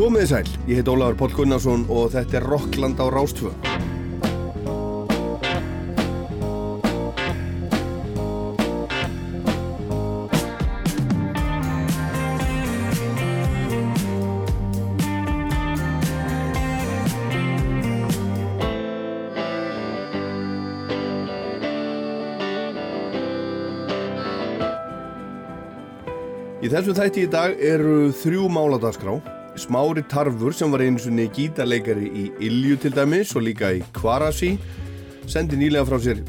Komið þið sæl, ég heit Ólafur Pál Gunnarsson og þetta er Rockland á Rástfjö. Í þessum þætti í dag eru þrjú máladagskrá. Smári Tarfur sem var einu svonni gítarleikari í Ilju til dæmis og líka í Kvarasi sendi nýlega frá sér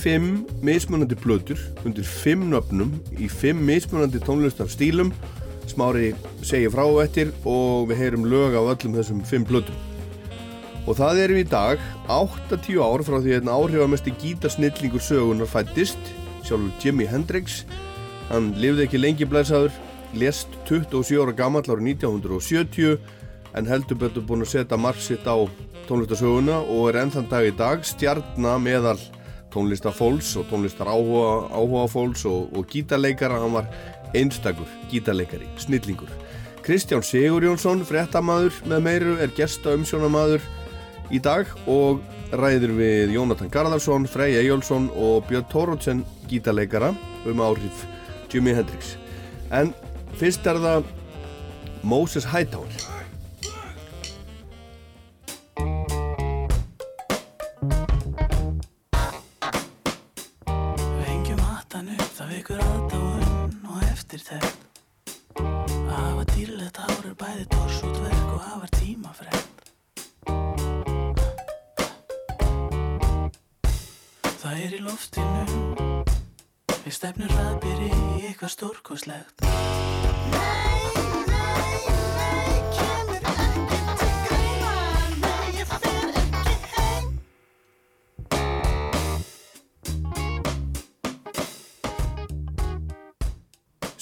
fimm mismunandi blöður undir fimm nöfnum í fimm mismunandi tónlistar stílum. Smári segir frá eftir og við heyrum lög af öllum þessum fimm blöðum. Og það erum í dag 8-10 ár frá því að einn áhrifamesti gítarsnillingur sögunar fættist, sjálfur Jimi Hendrix Hann lifði ekki lengi blæsaður, lest 27 ára gammal árið 1970 en heldur betur búin að setja marg sitt á tónlistasöguna og er ennþann dag í dag stjarnar meðal tónlistafólks og tónlistar áhuga, áhuga fólks og, og gítarleikara. Hann var einstakur gítarleikari, snillingur. Kristján Sigur Jónsson, frettamæður með meiru, er gesta umsjónamaður í dag og ræður við Jónatan Garðarsson, Frey Ejjólfsson og Björn Tórótsen gítarleikara um áhrif Jimi Hendrix en fyrst er það Moses Hightower. Við hengjum hattan upp, það vikur aðdáun og eftirtækt Að hafa dýrlegt hár er bæði torsútverk og hafar tímafrekt. Það er í loftinu Við stefnum hraðbyrri í eitthvað stórkoslegt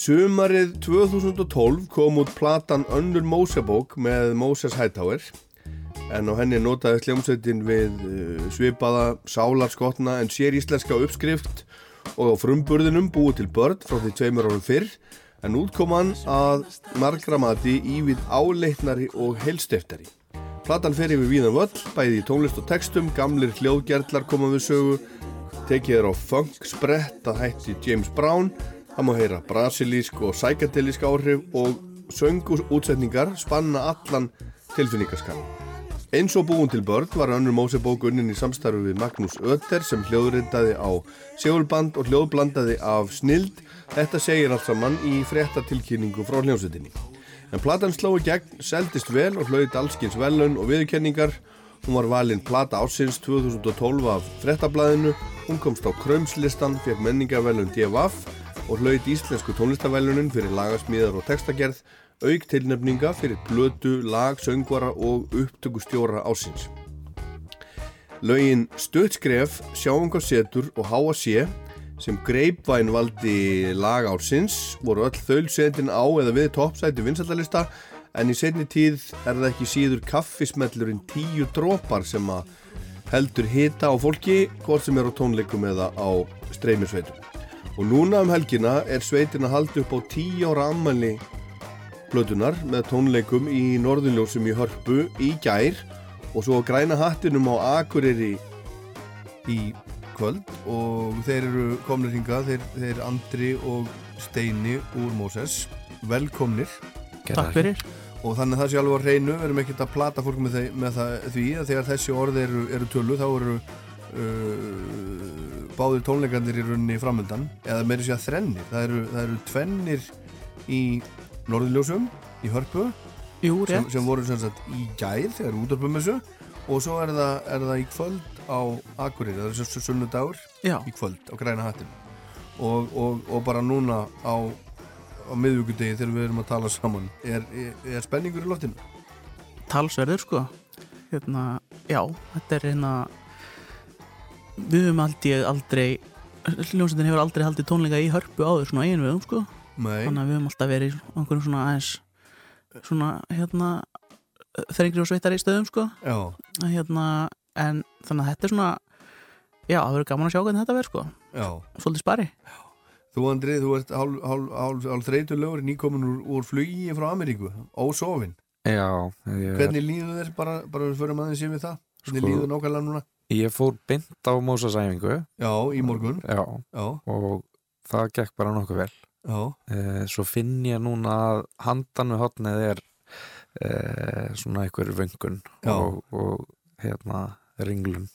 Sumarið 2012 kom út platan Önnur Mósebók með Moses Hightower. En á henni notaði sljómsveitin við uh, svipaða sálarskotna en sér íslenska uppskrift og á frumburðinum búið til börn frá því tveimur árum fyrr en út kom hann að margra mati í við áleitnari og helsteftari. Platan fer yfir víðan völl, bæði í tónlist og textum, gamlir hljóðgerðlar koma við sögu, tekið er á funk sprett að hætti James Brown, það má heyra brasilísk og sækadelísk áhrif og söngus útsetningar spanna allan tilfinningaskan. Eins og búin til börn var önnur Mósebók unnin í samstarfi við Magnús Ötter sem hljóðrindaði á segulband og hljóðblandaði af snild. Þetta segir allt saman í fréttatilkynningu frá hljómsveitinni. En platan slói gegn, seldist vel og hlaut allskins velun og viðkenningar. Hún var valinn plata ásins 2012 af fréttablaðinu. Hún komst á krömslistan, fekk menningavelun DFF og hlaut íslensku tónlistavelunin fyrir lagasmíðar og textagerð auk tilnefninga fyrir blötu, lag, söngvara og upptökustjóra ásins. Laugin Stöðskref, Sjáungarsetur og H.A.C. sem greipvæn valdi lag ásins voru öll þaulsetin á eða við toppsæti vinsaldalista en í setni tíð er það ekki síður kaffismellurinn tíu drópar sem að heldur hita á fólki hvort sem er á tónleikum eða á streymisveitum. Og núna um helgina er sveitin að halda upp á tíu ára ammæli blötunar með tónleikum í Norðunljósum í Hörpu í gær og svo græna hattinum á Akureyri í kvöld og þeir eru komnir hinga þeir, þeir Andri og Steini úr Móses velkomnir. Takk fyrir. Og þannig að það sé alveg á hreinu við erum ekkert að plata fólk með, þeim, með það, því að þegar þessi orð eru, eru tölu þá eru uh, báðir tónleikandir í rauninni framöndan eða meiri sé að þrennir. Það eru, það eru tvennir í Norðurljósum í Hörpu Jú, sem, sem voru sem sagt í gær þegar útdorpum þessu. Og svo er það, er það í kvöld á Akureyri, það er þessu sunnudagur í kvöld á græna hattin og, og, og bara núna á, á miðvíkudegi þegar við erum að tala saman er, er, er spenningur í loftinu? talsverður sko. Hérna, já, þetta er hérna Við höfum aldrei aldrei Hljómsveitin hefur aldrei haldið tónleika í hörpu áður svona eigin vegum sko Nei, Þannig að við höfum alltaf verið í einhverjum svona aðeins svona hérna þrengri og sveitar í stöðum sko. Já, hérna, en þannig að þetta er svona já, það verður gaman að sjá hvernig þetta verður sko. Já. Svolítið spari Þú Andri, þú ert hálf, hálf, hálf, hálf þreytulegur nýkomin úr, úr flugi frá Ameríku ósofin Já, ég, Hvernig líður þér? Bara, bara við förum aðeins yfir það? Hvernig Sko- líður nákvæmlega núna? ég fór beint á Mósasæfingu Já, í morgun. Já, Já, og það gekk bara nokkuð vel. já, e, Svo finn ég núna að handan við hotnið er e, svona einhver vöngun og, og hérna ringlun.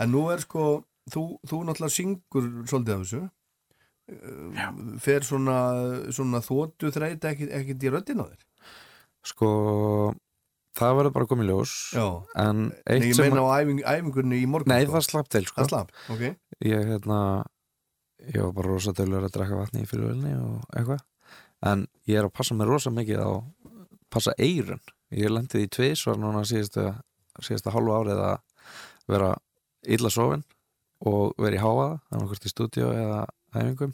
En nú er sko þú, þú náttúrulega syngur svolítið af þessu. Já. fer svona, svona þóttu ekkit, ekkit í röddina á þér? Sko, það verður bara komið ljós Já, En eitt ég meina á æfing, æfingunni í morgun Nei, það slapp til sko. Slapp, ok. Ég hérna Ég var bara rosa dölur að drekka vatni í fyrirvölinni og eitthvað. En ég er að passa mig rosa mikið á passa eirun Ég lendið í tvis var núna síðasta, síðasta hálfu árið að vera illa sofin og vera í háaða annarkvort í stúdíu eða æfingum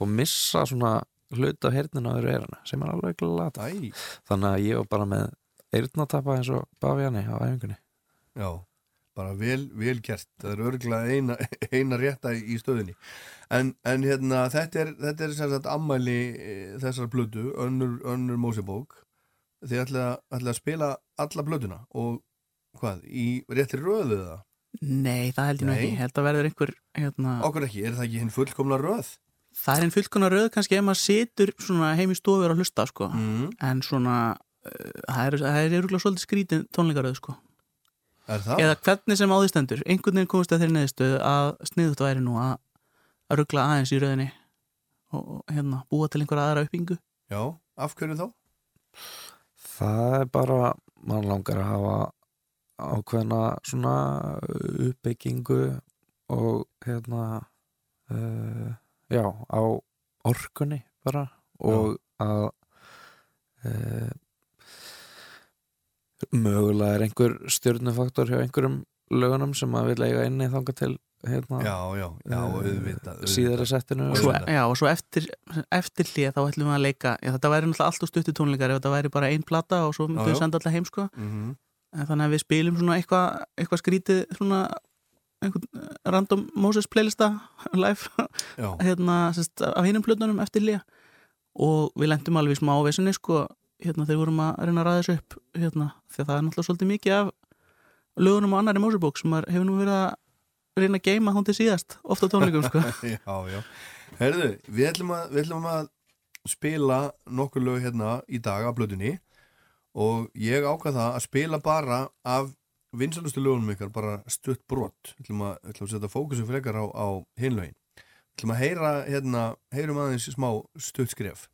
og missa svona hluta af heyrnina á öðru eiruna sem er alveg glata. Þannig að ég var bara með eyrnatappa eins og Baviani á æfingunni. Já, bara vel, vel gert. Það er örgulega eina, eina rétta í stöðinni en, en hérna þetta er, þetta er sem sagt ammæli eh, þessar blödu, önnur, önnur Mósebók þið ætla, ætla að spila alla blöduna og hvað, í réttri röðu það? Nei, það held ég nú Nei. ekki, held að verður einhver hérna, Okkur ekki, er það ekki hinn fullkomna röð? það er einn fullkona röð kannski ef maður situr heim í stofur að hlusta sko. Mm. en svona uh, það það er örgulega svolítið skrítin tónleikaröð sko. Er það? eða hvernig sem á því stendur einhvern veginn komist að þeirri neðstöð að sniðut væri nú að, að ruggla aðeins í röðinni og, og hérna, búa til einhverja aðra uppbyggingu Já, af hverju þá? Það er bara, mann langar að hafa ákveðna svona uppbyggingu og hérna uh, já, á orkunni bara og að uh, mögulega er einhver stjörnufaktor hjá einhverjum lögunum sem að vil eiga inni þanga til hérna, Já, já, já, eh, auðvitað, síðara settinu Og svo, já, og svo eftir, eftir hlið þá ætlum við að leika já, þetta væri náttúrulega alltaf stuttu tónleikar ef þetta væri bara ein plata og svo myndum við senda alltaf heim sko. Mhm. en þannig að við spilum svona eitthvað eitthva skrítið svona einhvern random Moses playlista live Já, hérna, sest, af hinum plötunum eftir hlið og við lendum alveg smá vesinni sko, hérna þegar við vorum að reyna að ræða þessu upp hérna, því að það er náttúrulega svolítið mikið af lögunum á annari Mosebók sem hefur nú verið að reyna að geima hún til síðast, ofta tónleikum sko. já, já. Herðu, við ætlum að, við ætlum að spila nokkur lög hérna í dag af blöðunni og ég ákvað það að spila bara af vinsalustu lögunum ykkar, bara stutt brott við ætlum að, ætlum að setja fókusum frekar á, á hinlögin við ætlum að heyra hérna, heyrum aðeins smá stutt skref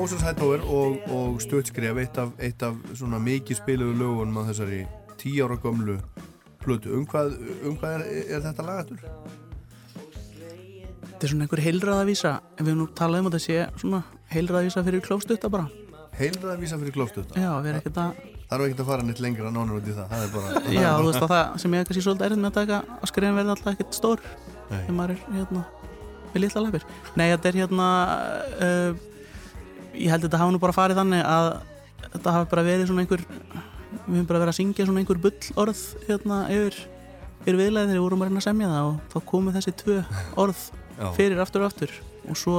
Moses Hightower og, og stutt skref eitt af, eitt af svona mikið spiluðu lögunum að þessari tíu ára gömlu plötu. Um hvað, um hvað er, er þetta lagatur? þetta er svona einhver heilræðavísa en við nú talað um að þetta sé svona heilræðavísa fyrir klóstutta bara. Heilrað að vísa fyrir klófstutta? Já, við erum ekkert að Þarf ekki að fara neitt lengra nánur út í það. Það er bara já, þú veist að það sem ég kannski svolítið erinn með að taka að skrifin verði alltaf ekkert stór Nei. þegar maður er hérna við litla leppir nei, þetta er hérna uh, ég held að þetta hafa nú bara farið þannig að þetta hafi bara verið svona einhver við höfum bara verið að syngja svona einhver bull orð hérna yfir yfir viðlega þegar við vorum að reyna að semja það og þá komu þessi tvö orð fyrir aftur og aftur og svo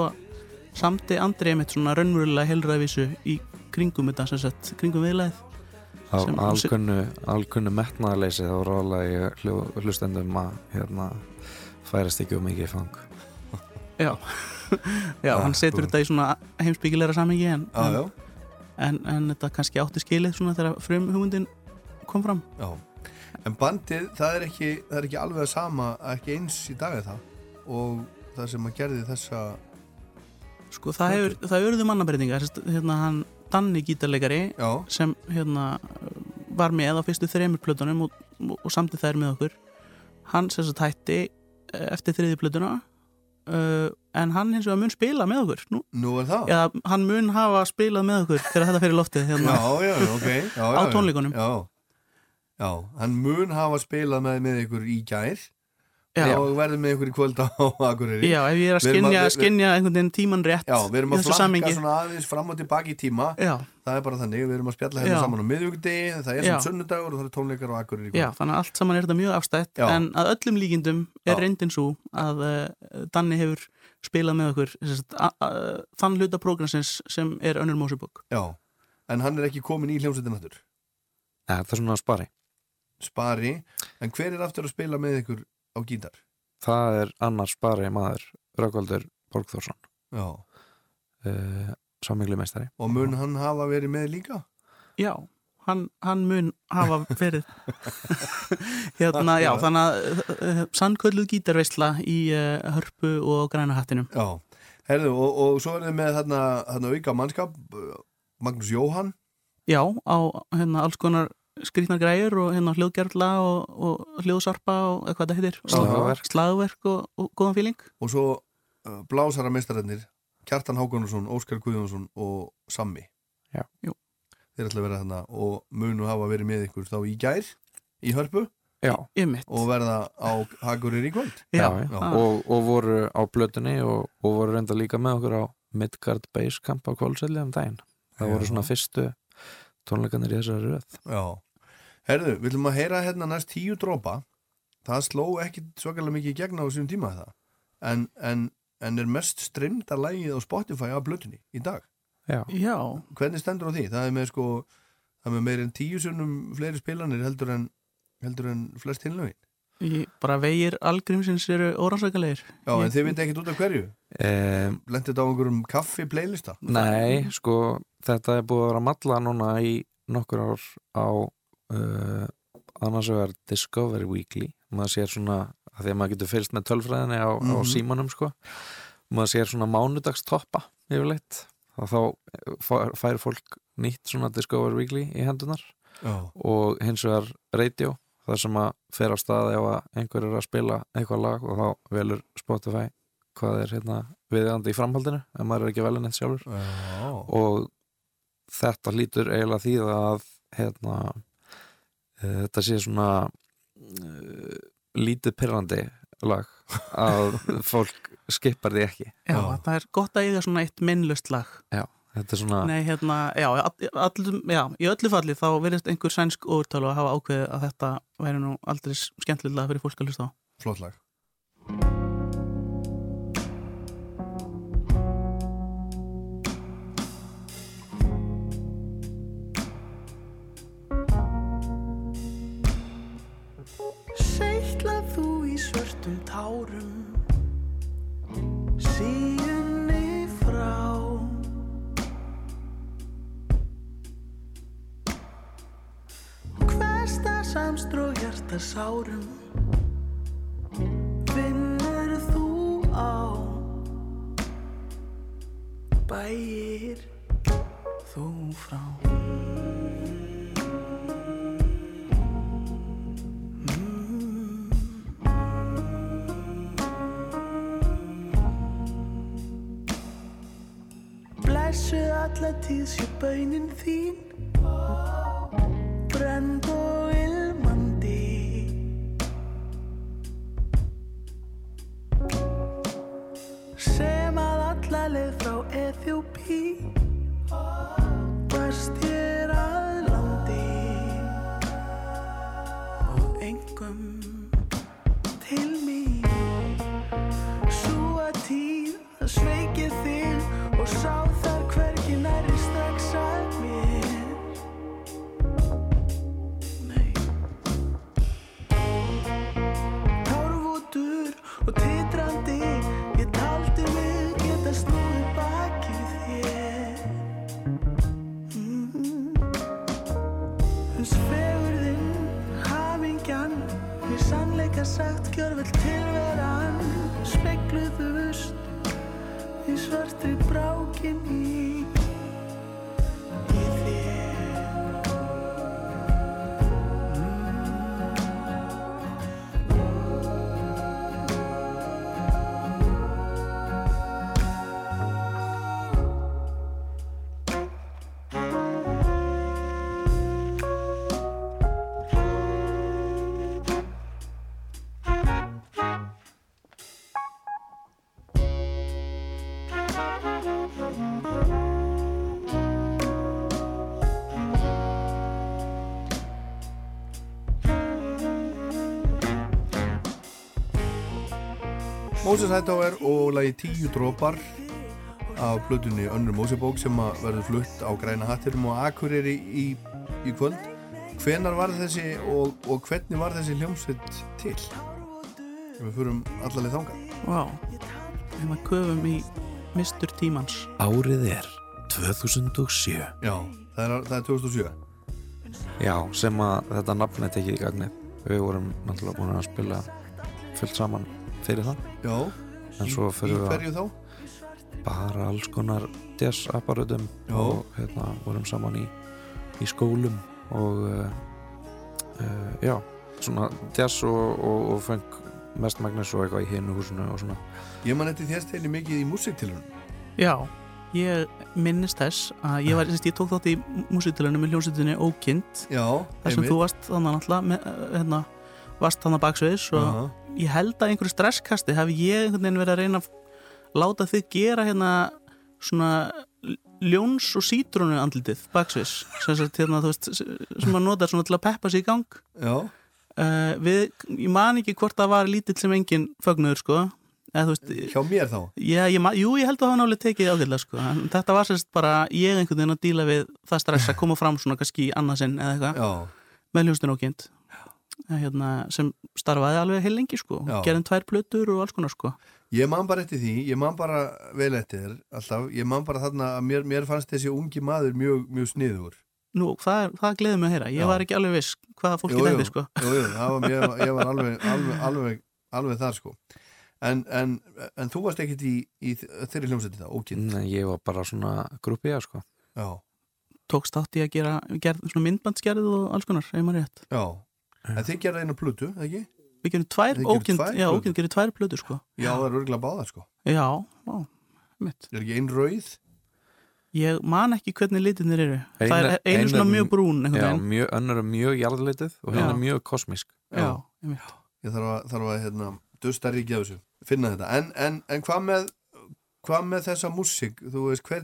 samti Andri einmitt svona raunverulega heilræðvísu í kringum þetta sem sagt, kringum Sem- alkunnu, metnaðarleysi þá ráðlega ég hlu- hlustendum að hérna færast ekki um mikið fang. Já, já hann setur þetta í svona heimsbyggilegra samingi en, já, en, en þetta kannski átti skilið svona þegar frum hugmyndin kom fram. Já. En bandið, það er ekki, það er ekki alveg að sama ekki eins í dag er það og það sem að gerði þessa sko það hefur, það eruðu mannabreitingar hérna hann Danni gítarleikari Já, sem hérna var með á fyrstu þreymur plötunum og, og, og samtið þær með okkur. Hann sem sagt hætti eh, eftir þriði plötuna uh, en hann hins vegar mun spila með okkur nú, nú er það eða hann mun hafa spilað með okkur þegar þetta fyrir loftið Já, hérna. já, já, já, Á já. tónleikunum. Já, já, hann mun hafa spilað með, með ykkur í gær Já. og verður með ykkur í kvöld á Akureyri já, ef ég er að erum að- skinja, skinja einhvern veginn tíman rétt Já, við erum að samhengi. svona aðeins fram og tilbaki í tíma já, það er bara þannig, við erum að spjalla hérna Já. saman á miðvíkudegi það er Já. sem sunnudagur og það er tónleikar á Akureyri já, þannig að allt saman er þetta mjög afstætt Já. en að öllum líkindum er Já. reyndin svo að uh, Danni hefur spilað með okkur a, þann hluta prógransins sem er önnur Mósebók. Já, en hann er ekki komin í hljómsveitin aftur? Nei, það er svona spari. Spari, en hver er aftur að spila með ykkur á gítar? Það er annars spari maður Rökkvaldur Borgþórsson. Já, uh, Samingli meistari. Og mun hann hafa verið með líka? Já, hann, hann mun hafa verið. Hérna, já, þannig að uh, sannkölluð gítarveisla í uh, hörpu og græna hattinum. Já, herðu, og, og svo er þið með þarna, þarna auka mannskap Magnús Jóhann. Já, á hérna alls konar skrýtnar græjur og hérna hljóðgerla og, og hljóðsarpa og eitthvað þetta heitir. Slagverk. slagverk og, og góðan fíling og svo uh, blásara meistararnir Kjartan Hákonarsson, Óskar Guðjónsson og Sammi. Já. Jú. Þeir ætla að vera þarna og munu hafa verið með ykkur þá í gær í hörpu Já, og verða á Hagurir í kvöld. Já, já, Og, og voru á blötunni og, og voru reynda líka með okkur á Midgard Base Camp á Kólselli um daginn. Það voru svona fyrstu tónleikanir í þessari röð. Já, herðu, við viljum að heyra hérna næst tíu drópa. Það sló ekki svakalega mikið í gegn á þessum tíma það. En, en, en er mest strimda lægið á Spotify af blötunni í dag Já, já, hvernig stendur á því? Það er með sko það er með meir en tíu sunnum fleiri spilanir heldur en, heldur en flest hinlögin. Bara vegir algrímsins eru órannsveikalegir Já, en Ég- þið veit ekki út af hverju? Um, Lendið þetta á einhverjum kaffi playlista? Nei, sko þetta er búið að vera að malla núna í nokkur ár á uh, annars vegar Discovery Weekly. Maður sér svona, að því að maður getur fylgst með tölfræðinni á, á Mhm. símanum sko. Maður sér svona mánudagstoppa yfirleitt og þá fær, fær fólk nýtt svona Discovery Weekly í hendunar Já, og hins vegar radio þar sem að fer á stað ef að einhver er að spila eitthvað lag og þá velur Spotify hvað er hérna viðjandi í framhaldinu ef maður er ekki velin eitt sjálfur. Já, og þetta hlýtur eiginlega því að hérna e, þetta sé svona e, lítið pyrrandi lag að fólk skipar því ekki. Já, Já. það er gott að eiga svona eitt minnlust lag. Þetta er svona Nei, hérna, já, all, já, í öllu falli þá verðist einhver sænsk úrtölu að hafa ákveðið að þetta væri nú aldrei skemmtilega fyrir fólk að hlusta á. Flott lag Moses Hightower og lagi Tíu drópar af plötunni Önnur Mosebók sem að verður flutt á græna hattirum og Akureyri í, í kvöld. Hvenar var þessi og, og hvernig var þessi hljómsveit til? Ef við fyrum allarleið þangað. Vá, við maður köfum í mistur tímans. Árið er 2007 Já, það er, það er 2007 Já, sem að þetta nafn er tekið í gagnið. Við vorum náttúrulega búin að spila fullt saman fyrir það. Já, En svo í fyrir við hverju þá? bara alls konar jazz-apparutum Já. og hérna vorum saman í, í skólum og uh, uh, já, svona jazz og, og, og feng mestmagnis og eitthvað í hinu húsinu og svona. Ég man eftir þér steyni mikið í músiktilunum Já, ég minnist þess að ég, var, ég tók þátt í músitilunum með hljómsveitinni Ókind. Já, þar sem þú varst þannig náttúrulega með, hérna, varst þannig baksviðis og Aha. ég held að einhverju stresskasti hafi ég einhvern veginn verið að reyna að láta þig gera hérna svona ljóns og sítrunu andlitið baksviðs sem, hérna, veist, sem að nota svona til að peppa sig í gang. Uh, við, ég man ekki hvort það var lítill sem engin fögnuður sko. Eða veist, hjá mér þá? Já, ég, jú, ég held að hafa nálega tekið ágætlega sko. þetta var sérst bara ég einhvern veginn að díla við það stress að koma fram svona kannski annarsinn eða eitthvað. Með hljóstin ókjönd hérna, sem starfaði alveg heil lengi sko. Já. gerðum tvær plötur og alls konar sko. Ég man bara eftir því, ég man bara vel eftir þér alltaf, ég man bara þarna að mér, mér fannst þessi ungi maður mjög, mjög sniður Nú, það, það gleður mig að heyra ég Já. var ekki alveg viss hvaða fólki Jú, jú. þetta sko. Jú, jú, það var, ég, ég var alveg, alveg, alveg, alveg þar sko en, en, en þú varst ekkit í, í þeirri hljómsætti það, ókynnt Nei, ég var bara svona grúpið sko. Já, tókst átt í að gera, gera svona myndbandsgerð og alls konar, ef maður rétt já En þið gerða einu plötu, eða ekki? við gerum tvær, tvær já, ókjönd gerir tvær plötur sko. Já, það er örgulega báða sko. Já, á, mitt Er ekki ein rauð? ég man ekki hvernig litinir eru. Ein það er einu ein svona mjög brún einhvern Já, veginn. mjög, önnur er mjög jarðlitið og hérna Já. er mjög kosmísk. Já, einmitt. Ég þarf að, þarf að hérna, dusta ríkja þessu finna þetta, en, en, en hvað með hvað með þessa músík? Þú veist, hver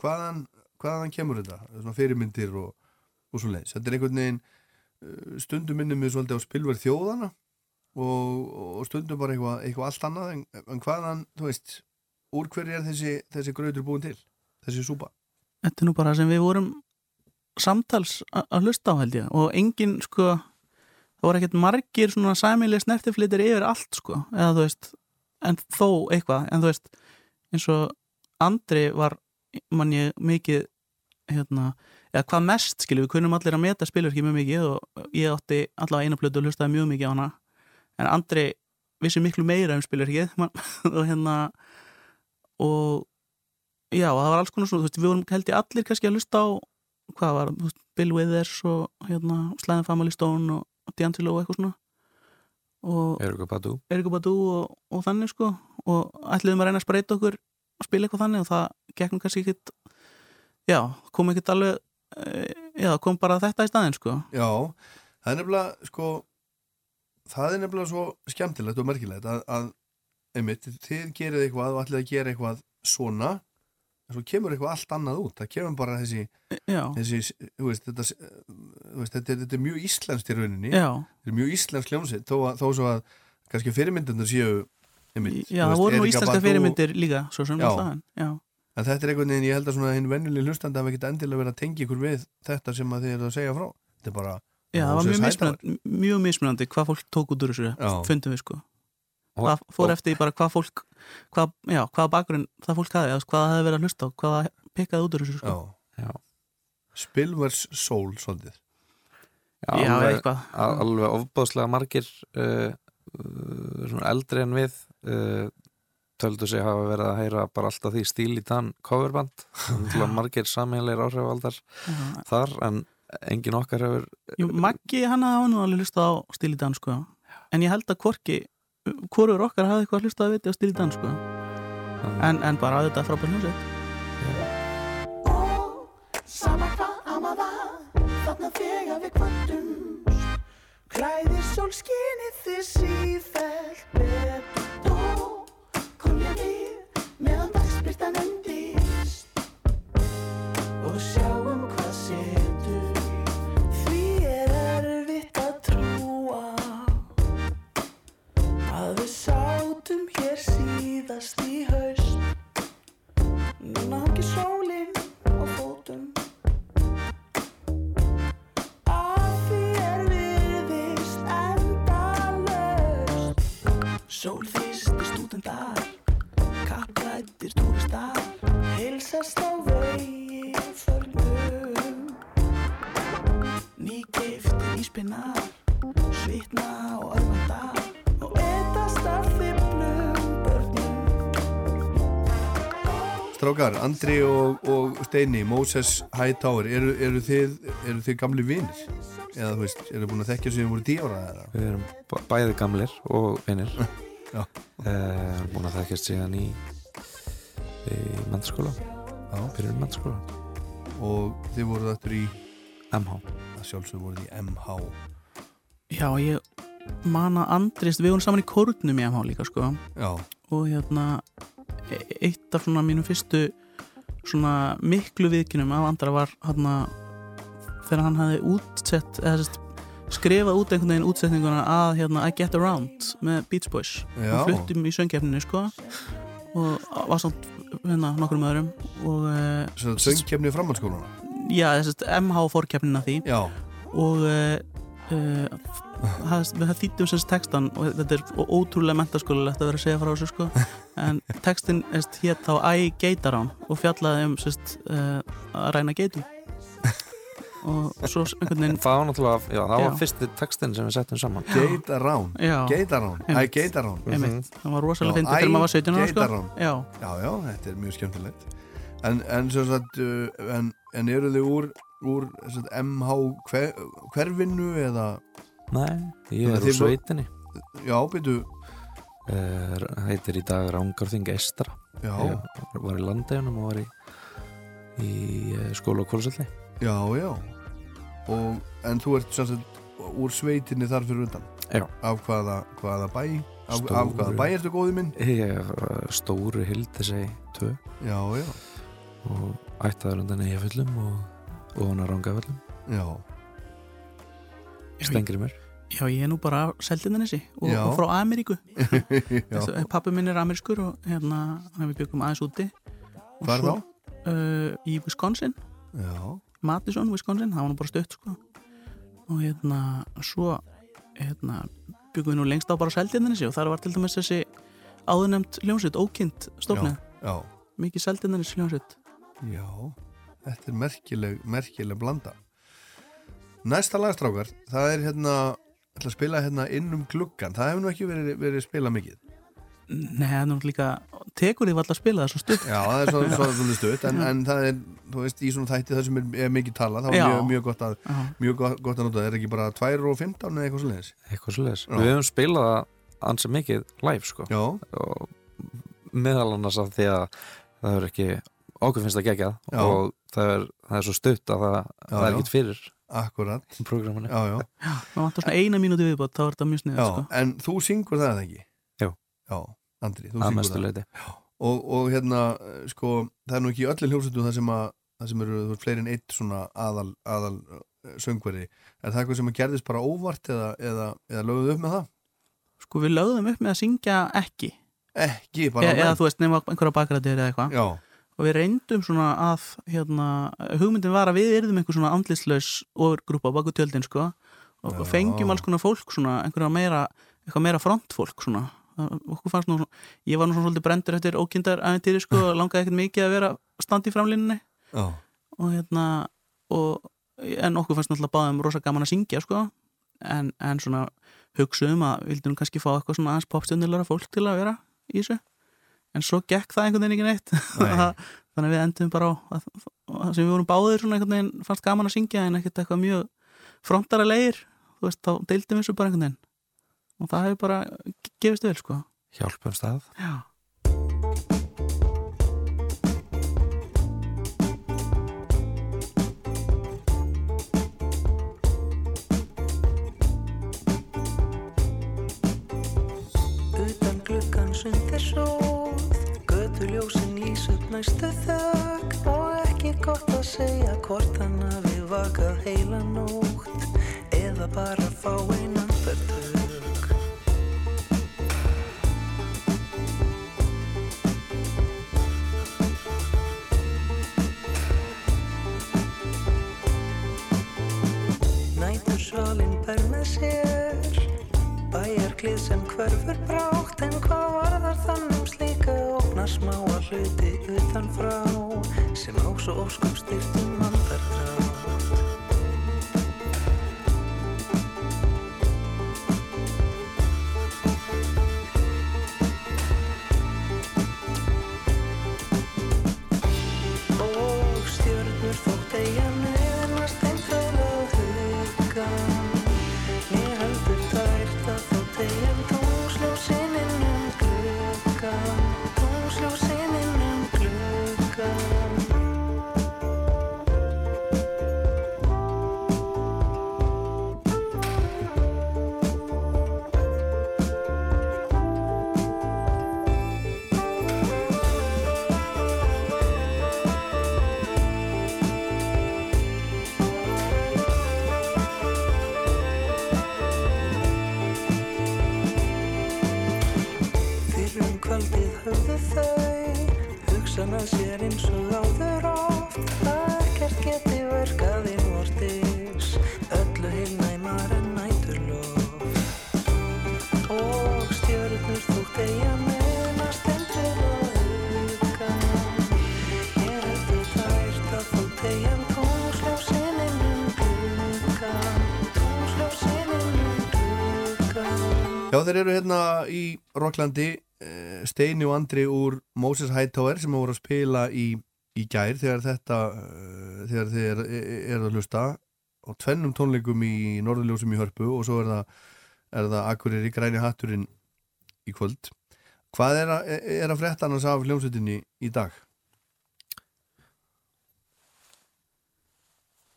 hvaðan, hvaðan kemur þetta? Svona fyrirmyndir og, og svo leiðis þetta er einhvern veginn stundum minnum við svolítið á spilverð þjóðana og, og stundum bara eitthvað, eitthvað allt annað en, en hvaðan, þú veist úr hverju er þessi, þessi grautur búin til þessi súpa? Þetta er nú bara sem við vorum samtals að hlusta á held ég. Og engin sko það voru ekkert margir svona sæmileg snertiflitir yfir allt sko. Eða þú veist, en þó eitthvað. En þú veist, eins og Andri var, mann ég mikið hérna, eða hvað mest skilur við kunnum allir að meta spilverki mjög mikið og ég átti allavega eina plötu og hlustaði mjög mikið á hana. En Andri vissi miklu meira um spilverkið man- og hérna og já, það var alls konar svona, þú veist, við vorum held ég allir kannski að hlusta á hvað var, þú veist, Bill Withers og hérna, Slæðin Family Stone og D'Angelo og eitthvað svona. Og Eriku Badu. Og, og þannig sko og ætliðum að reyna að spreita okkur og spila eitthvað þannig og það nú kannski ekkit já, kom ekkit alveg já, kom bara þetta í staðinn sko. Já, það er nefnilega sko, það er nefnilega svo skemmtilegt og merkilegt að, að einmitt, þið gerið eitthvað og ætlið að gera eitthvað svona en svo kemur eitthvað allt annað út. Það kemur bara þessi, þessi veist, þetta, veist, þetta, er, þetta er mjög íslenskt í rauninni. Já, þetta er mjög íslensk hljómsitt þó, þó svo að kannski fyrirmyndunar séu einmitt, já, þú það veist, voru nú íslenska fyrirmyndir líka svo sem alltaf en, já, en þetta er einhvern veginn, ég held að svona hinn venjuleg hlustandi hafa ekkert endilega verið að tengja ykkur við þetta sem að þið eru að segja frá. Þetta er bara já, það var mjög mismunandi mjög mismunandi hvað fólk tók út úr þessu Já. fundum við sko. Og- það fór og- eftir bara hvað fólk hvað, já, hvað bakgrunn það fólk hafi, hvað það hefði verið að hlusta á hvað það pikkaði út úr þessu sko. Já, Já. Spilvers Soul svolítið. Já, alveg, eitthvað. al- alveg ofbáðslega margir uh, uh, svona eldri en við uh, töldu sig hafa verið að heyra bara alltaf því stíl í þann coverband Náttúrulega margir sammeðleir áhrifaldar Já. þar en engin okkar hefur Jú, Maggi, hann hafði nú alveg hlustað á stíl í dans sko. en ég held að hvorki hvorur okkar hafði eitthvað hlustað að viti á stíl í dans sko. en, en bara að þetta er frábært hljómsveit Sama hvað amaða Þarna þegar við kvöldumst Klæðir sólskinið þið sífellt betur Sólþýstir stúdendar Kapplættir túristar Heilsast á vegi förnum Nýgiftir íspinnar Svitna og örvanda Og etast af þiblum börnum Strákar, Andri og, og Steini Moses Hightower, eru, eru, þið, eru þið gamli vinir? Eða þú veist, eru búin að þekkja sem þið voru tíu ára eða? við erum bæði gamlir og vinir Já. uh, búin að þekkjast síðan í í mennskóla Já. fyrir mennskóla Og þið voruð aftur í, MH að sjálfsög voruð í MH Já, ég man að Andrist við vorum saman í kórnum í MH líka sko. Já, og hérna e- eitt af svona mínum fyrstu svona miklu viðkynum af Andra var hérna þegar hann hafði útsett eða sérst skrifað út einhvern veginn útsetninguna að hérna I Get Around með Beach Boys. Og fluttum í söngkefninu sko og var samt hérna nokkrum öðrum og uh, það söngkefni framhaldsskólana já, þessast MH fórkefnina því. Já, og uh, það, þýttum semst textan og þetta er ótrúlega mentaskólalegt að vera að segja frá þessu sko. En textin hétt þá I Gate Around og fjallaði um semst uh, að ræna geitum og svo einhvern veginn það var náttúrulega, já, það Já. var fyrsti textin sem við settum saman. Around, I Einmitt. Gate Around einmitt, það var rosalega fyndið þegar maður var 17 ára sko. já, Já, já, þetta er mjög skemmtilegt. En, en sem sagt uh, en, en eru þið úr, úr sem sagt, MH hver, hverfinu eða? Nei, ég er úr sveitinni. Já, byrju, heitir í dag Rángarþing Eistra já, ég var í landeginum og var í í eh, skóla og kólusöldi já, já. Og, En þú ert sem sagt úr sveitinni þar fyrir undan Já. Af hvaða, hvaða bæ? Af, Stóru. af hvaða bæ ertu góði minn? Ég er uh, stóru hildisei 2 Já, já, og ættaður undan eigafullum og, og hann að rangaföllum já. Stengri mér. Já, ég er nú bara Seldindanesi og, Já. og frá Ameríku. Já, pappi minn er amerískur og hérna hann við byggum aðeins úti. Og hvað er svo, þá? Uh, í Wisconsin. Já, Madison, Wisconsin, það var nú bara stutt sko. og hérna svo hérna, byggum við nú lengst á bara seldindanissi og þar var til dæmis þessi áðurnemt hljómsveit, ókynnt stofnið, mikið seldindanissi hljómsveit. Já Þetta er merkileg, merkileg blanda. Næsta lagstrákar Það er hérna ætla að spila hérna inn um gluggan það hefur nú ekki verið, verið spila mikið Nei, það er nú líka, tekur því valla að spila það svo stutt Já, það er svona svo, svo stutt en, en það er, þú veist, í svona þætti það sem er, er mikið talað, þá er Já. mjög, mjög gott að Já, mjög gott, að nota, það er ekki bara 2 og 15 eða eitthvað svo leiðis eitthvað svo Já. við hefum spilað það ansi mikið live sko Já, og meðal annars af því að það er ekki okkur finnst það geggjað Já. og það er, það er svo stutt að það, það er já. ekkert fyrir akkurat prógraminu Já, já, það vantar svona eina mínúti viðbót, þá er þetta mjög sniðið já, sko. en þú syngur það ekki? Jú. Já, Andri, þú syngur það. leiti og, og hérna, sko, það er nú ekki í öllum hljómsveitum það sem að það sem eru fleiri en eitt svona aðal, aðal eh, söngveri, er það eitthvað sem að gerðist bara óvart eða, eða, eða lögðu upp með það? Sko við lögðum upp með að syngja ekki. Ekki, e bara eða þú veist, nema einhverja bakrættir eða eitthvað. Já, og við reyndum svona að hérna, hugmyndin var að við erðum einhver svona andlislaus ofurgrúpa á baku tjöldin sko. Og Já. fengjum alls konar fólk svona einhverja meira, eitthvað meira frontfólk svona okkur fannst nú ég var nú svona svolítið brendur eftir ókindar æfintýri sko og langaði ekkert mikið að vera standi í framlínunni. Já, og hérna og, en okkur fannst náttúrulega báðum rosa gaman að syngja sko. En, en svona hugsuðum að vildum kannski fá eitthvað svona aðeins popstjörnulega fólk til að vera í þessu. En svo gekk það einhvern veginn ekki neitt. Nei. þannig að við endum bara á að, að sem við vorum báðir svona einhvern veginn fannst gaman að syngja en ekkert eitthvað mjög frontara leir þú veist, þá deildum við þessu bara einhvern veginn og það hefur bara gefist vel sko. Hjálpum stað. Já. Utan gluggan sundir sóð Götuljósin ís upp næstu þögg Og ekki gott að segja hvort hann hafi vakað heila nótt Eða bara fá einan bertug svalinn ber með sér Bæjarklið sem hverfur brátt. En hvað varðar þann um slíka Ópna smáa hluti utan frá Sem á svo óskum styrtum mandar höfðu þau. Hugsanað sér eins og áður oft. Að Ekkert geti verkað innvortis Öllu heilnæmar en næturloft Og stjörnur þótt eiga meðnast en að Já, þeir eru hérna í Rocklandi eh, Steini og Andri úr Moses Hightower sem voru að spila í, í gær þegar þetta eh, þegar þeir eru er að hlusta. Á tvennum tónleikum í Norðurljósum í Hörpu og svo er það, er það Akkurir í græni hatturinn í kvöld. Hvað er að, er að frétta annars af hljómsveitinni í dag?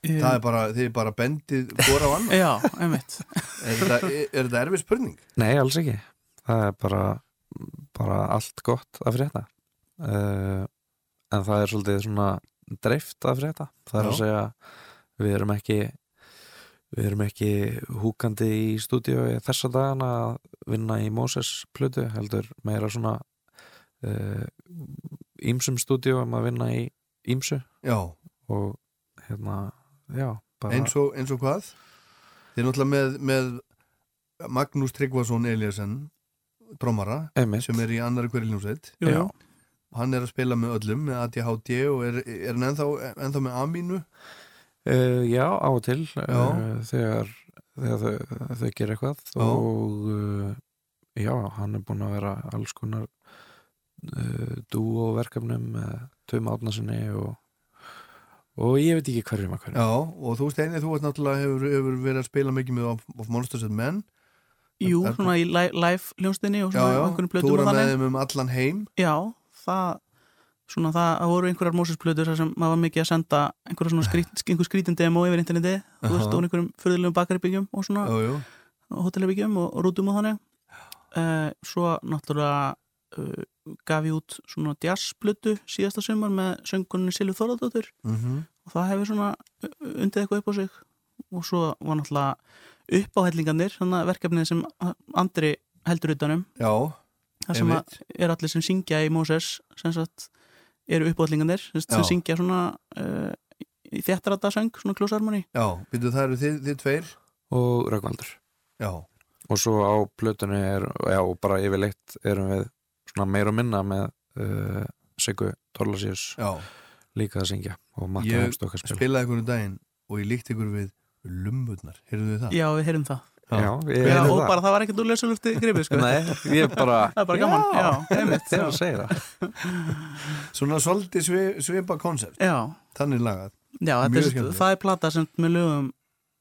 Það er bara, þið er bara bendið hvora á annan Já, einmitt. Er þetta, er, er þetta erfið spurning? Nei, alls ekki. Það er bara, bara allt gott að frétta. Uh, En það er svolítið svona dreift að frétta. Það er Já. að segja Við erum ekki Við erum ekki húkandi í stúdíu þessa dagana að vinna í Moses plötu heldur meira svona uh, ímsum stúdíu um að vinna í ímsu Já, og hérna, já bara, eins og, eins og hvað? Þið er náttúrulega með, með Magnús Tryggvason Eliasson drómara sem er í annari jú. hann er að spila með öllum með ADHD og er, er hann ennþá, ennþá með Amínu Uh, já, á og til uh, Já. þegar, þegar þau, þau gera eitthvað. Já. og uh, já, hann er búinn að vera alls konar uh, dúo verkefnum með Tum Átnasinni og, og ég veit ekki hverjum að hverjum. Já, og þú Steini, þú náttúrulega hefur, hefur verið að spila mikið með Of, of Monsters and Men Jú, Er- svona í li- live hljónstinni og Já, svona já, einhvern plötum túra og með þannig. þeim um allan heim. Já, það svona það, voru einhverjar Moses-plötur þar sem maður var mikið að senda einhverja svona skrít, einhver skrítin demo yfir interneti þú veist, og einhverjum fyrðulegum bakaribyggjum og svona hótelherbyggjum og, og rútum og þannig. Uh, svo náttúrulega uh, gaf ég út svona jazzplötu síðasta sumar með söngunni Silvi Þorðardóttur mhm, og það hefur svona uh, undið eitthvað upp á sig. Og svo var náttúrulega uppáhellingarnir, svona verkefnið sem Andri heldur utanum. Já, þar sem er allir sem syngja í Moses sem sagt eru uppáhallingarnir sem, syngja svona uh, í þéttarata söng, svona klósarmoni Já, byrju það eru þið, þið tveir? Og Röggvaldur Já, og svo á plötunni er, já, og bara yfirleitt erum við svona meira og minna með uh, Siggu Torlasíus já, líka að syngja og Ég Hemstokk að spila. spilaði ykkur um daginn og ég líkt ykkur við lumbutnar, heyrðu þið það? Já, við heyrum það. Já, Já, heyrði og það. bara það var ekkert úr lausulufti grifið sko. Nei, ég bara Það er bara gaman. Já, einmitt Þegar að já. segja það. Svona svolítið svi, svipa konsept, já, þannig lagað. Já er, það er plata sem með lögum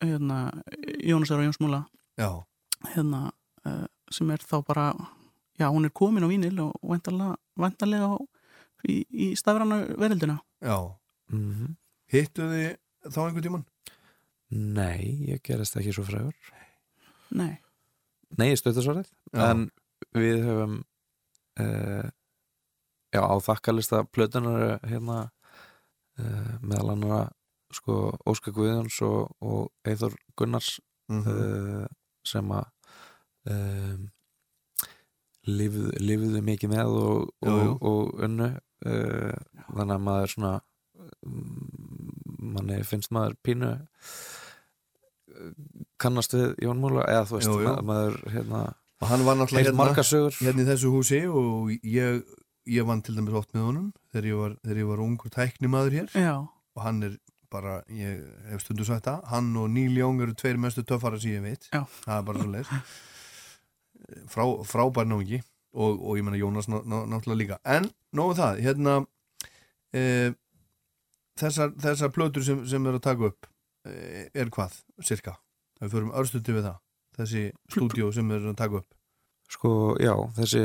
hérna, Jónasar og Jóns Múla. Já, hérna, uh, sem er þá bara já, hún er komin á vínil og væntanlega, væntanlega á, í, í stafrana verildina já. Mm Hittu þið þá einhvern tímann? Nei, ég gerist ekki svo frægur Nei, Nei, ég stöðu svarið Já. En við höfum uh, Já, á þakkalista plötunar hérna uh, meðal annara sko Óskar Guðjóns og, og Eithor Gunnars Mm uh, sem að um, lifðu, lifðu mikið með og, Jú, jú. og, og unnu uh, þannig að maður svona um, manni finnst maður pínu kannast við Jón Múla eða þú veist, Jú, jú. ma- maður hérna, Og hann var náttúrulega hérna, hérna í þessu húsi og ég, ég vann til dæmis oft með honum þegar ég var, þegar ég var ungur tæknimaður hér. Já, og hann er bara, ég hef stundu sagt það hann og Neil Young eru tveir mestu töffara sem ég veit, Já. það er bara svo leis Frá, frábær náungi. Og, og ég menna Jónas ná, ná, náttúrulega líka. En nógu það, hérna e, þessar, þessar plötur sem, sem er að taka upp er hvað, cirka við förum örstuti við það þessi stúdíó sem er að taka upp. Sko, já, þessi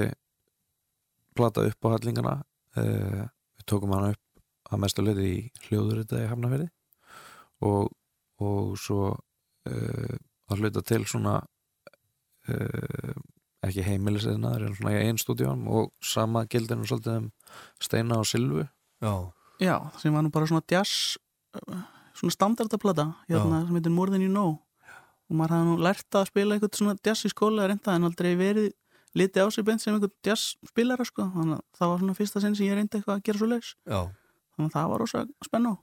plata upp á hallingana uh, við tókum hana upp að mestu leiti í hljóðurita í Hafnafyrði og, og svo uh, að hluta til svona uh, ekki heimilisleinaður en svona í einn stúdíum og sama gildinu svolítið um Steina og Silvu. Já, já, sem var nú bara svona jazz svona standardaplata hérna, sem heitir More Than You Know. Og maður hafði nú lært að spila eitthvað svona jazz í skóla eða reynda en aldrei verið litið á sig beint sem eitthvað jazz spilara sko, þannig að það var svona fyrsta sinn sem ég reyndi eitthvað að gera svo leis já. Þannig að það var rosa spennu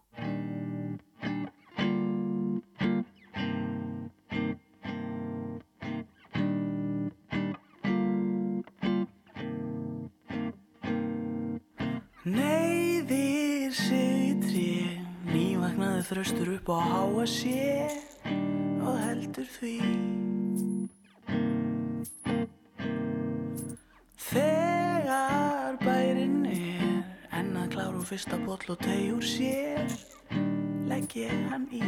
Nývagnaði þröstur upp á háa sé og heldur því. Þegar bærin er enn að klára úr fyrsta boll og tegjur sér legg ég hann í.